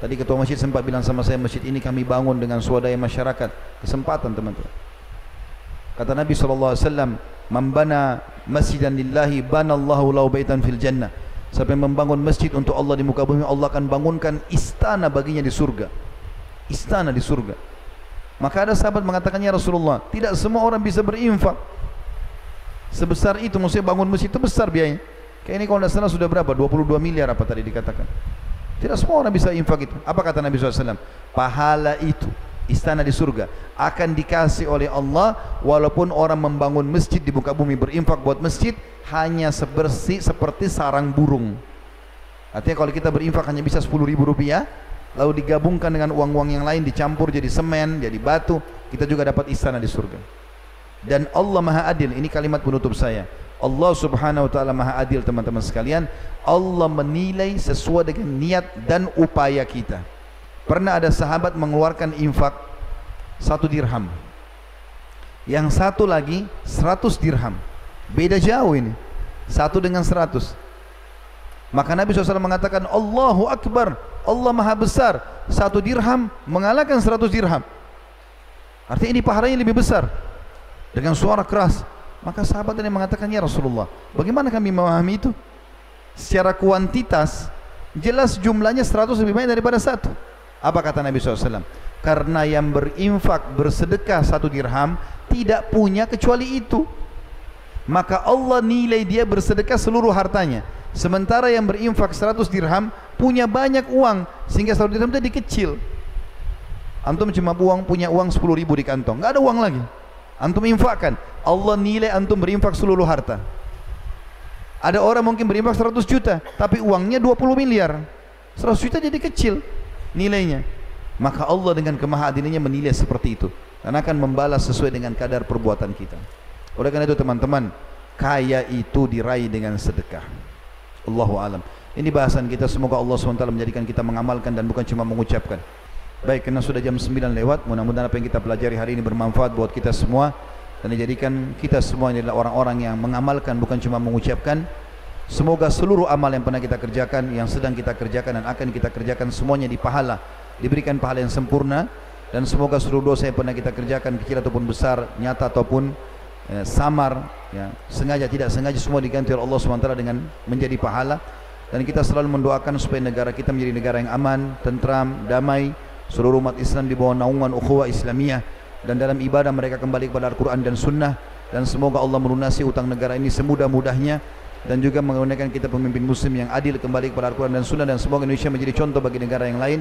Tadi ketua masjid sempat bilang sama saya, masjid ini kami bangun dengan swadaya masyarakat. Kesempatan teman-teman. Kata Nabi SAW, Man bana masjidan lillahi, bana Allahu lau baitan fil jannah. Siapa yang membangun masjid untuk Allah di muka bumi, Allah akan bangunkan istana baginya di surga. Istana di surga. Maka ada sahabat mengatakannya Rasulullah, tidak semua orang bisa berinfak. Sebesar itu, maksudnya bangun masjid itu besar biayanya. Kayak ini kalau tidak salah sudah berapa? 22 miliar apa tadi dikatakan. Tidak semua orang bisa infak itu. Apa kata Nabi SAW? Pahala itu, istana di surga, akan dikasih oleh Allah walaupun orang membangun masjid di muka bumi berinfak buat masjid, hanya sebersih seperti sarang burung. Artinya kalau kita berinfak hanya bisa 10 ribu rupiah, lalu digabungkan dengan uang-uang yang lain dicampur jadi semen, jadi batu, kita juga dapat istana di surga. Dan Allah Maha Adil, ini kalimat penutup saya. Allah Subhanahu wa taala Maha Adil teman-teman sekalian. Allah menilai sesuai dengan niat dan upaya kita. Pernah ada sahabat mengeluarkan infak satu dirham. Yang satu lagi seratus dirham. Beda jauh ini. Satu dengan seratus. Maka Nabi SAW mengatakan Allahu Akbar. Allah maha besar. Satu dirham mengalahkan seratus dirham. Artinya ini pahalanya lebih besar. Dengan suara keras. Maka sahabat ini mengatakan Ya Rasulullah. Bagaimana kami memahami itu? Secara kuantitas. Jelas jumlahnya seratus lebih banyak daripada satu. Apa kata Nabi SAW? Karena yang berinfak bersedekah satu dirham. Tidak punya kecuali itu maka Allah nilai dia bersedekah seluruh hartanya sementara yang berinfak 100 dirham punya banyak uang sehingga 100 dirham itu kecil antum cuma uang punya uang 10 ribu di kantong enggak ada uang lagi antum infakkan. Allah nilai antum berinfak seluruh harta. Ada orang mungkin berinfak 100 juta tapi uangnya 20 miliar. 100 juta jadi kecil nilainya. Maka Allah dengan kemahadilannya menilai seperti itu. Dan akan membalas sesuai dengan kadar perbuatan kita. Oleh karena itu teman-teman, kaya itu diraih dengan sedekah. Allahu alam. Ini bahasan kita. Semoga Allah SWT menjadikan kita mengamalkan dan bukan cuma mengucapkan. Baik, karena sudah jam 9 lewat, mudah-mudahan apa yang kita pelajari hari ini bermanfaat buat kita semua. Dan dijadikan kita semua ini adalah orang-orang yang mengamalkan bukan cuma mengucapkan. Semoga seluruh amal yang pernah kita kerjakan, yang sedang kita kerjakan dan akan kita kerjakan semuanya dipahala, diberikan pahala yang sempurna. Dan semoga seluruh dosa yang pernah kita kerjakan kecil ataupun besar, nyata ataupun ya, samar ya, sengaja tidak sengaja semua diganti oleh Allah SWT dengan menjadi pahala. Dan kita selalu mendoakan supaya negara kita menjadi negara yang aman, tentram, damai seluruh umat Islam di bawah naungan ukhuwah Islamiyah. Dan dalam ibadah mereka kembali kepada Al-Quran dan Sunnah. Dan semoga Allah melunasi utang negara ini semudah-mudahnya. Dan juga menggunakan kita pemimpin muslim yang adil kembali kepada Al-Quran dan Sunnah. Dan semoga Indonesia menjadi contoh bagi negara yang lain.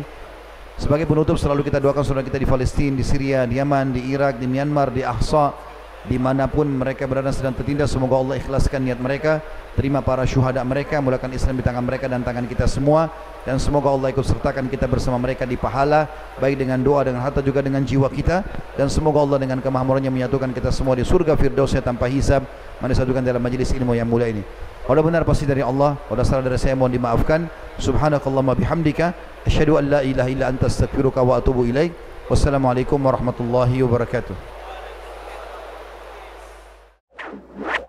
Sebagai penutup selalu kita doakan saudara kita di Palestin, di Syria, di Yaman, di Irak, di Myanmar, di Ahsa dimanapun mereka berada sedang tertindas semoga Allah ikhlaskan niat mereka terima para syuhada mereka mulakan Islam di tangan mereka dan tangan kita semua dan semoga Allah ikut sertakan kita bersama mereka di pahala baik dengan doa dengan harta juga dengan jiwa kita dan semoga Allah dengan kemahamurannya menyatukan kita semua di surga firdausnya tanpa hisab mana satukan dalam majlis ilmu yang mulia ini. Kalau benar pasti dari Allah kalau salah dari saya mohon dimaafkan. Subhanakallahumma bihamdika asyhadu an la ilaha illa anta astaghfiruka wa atubu ilaik. Wassalamualaikum warahmatullahi wabarakatuh Thank you.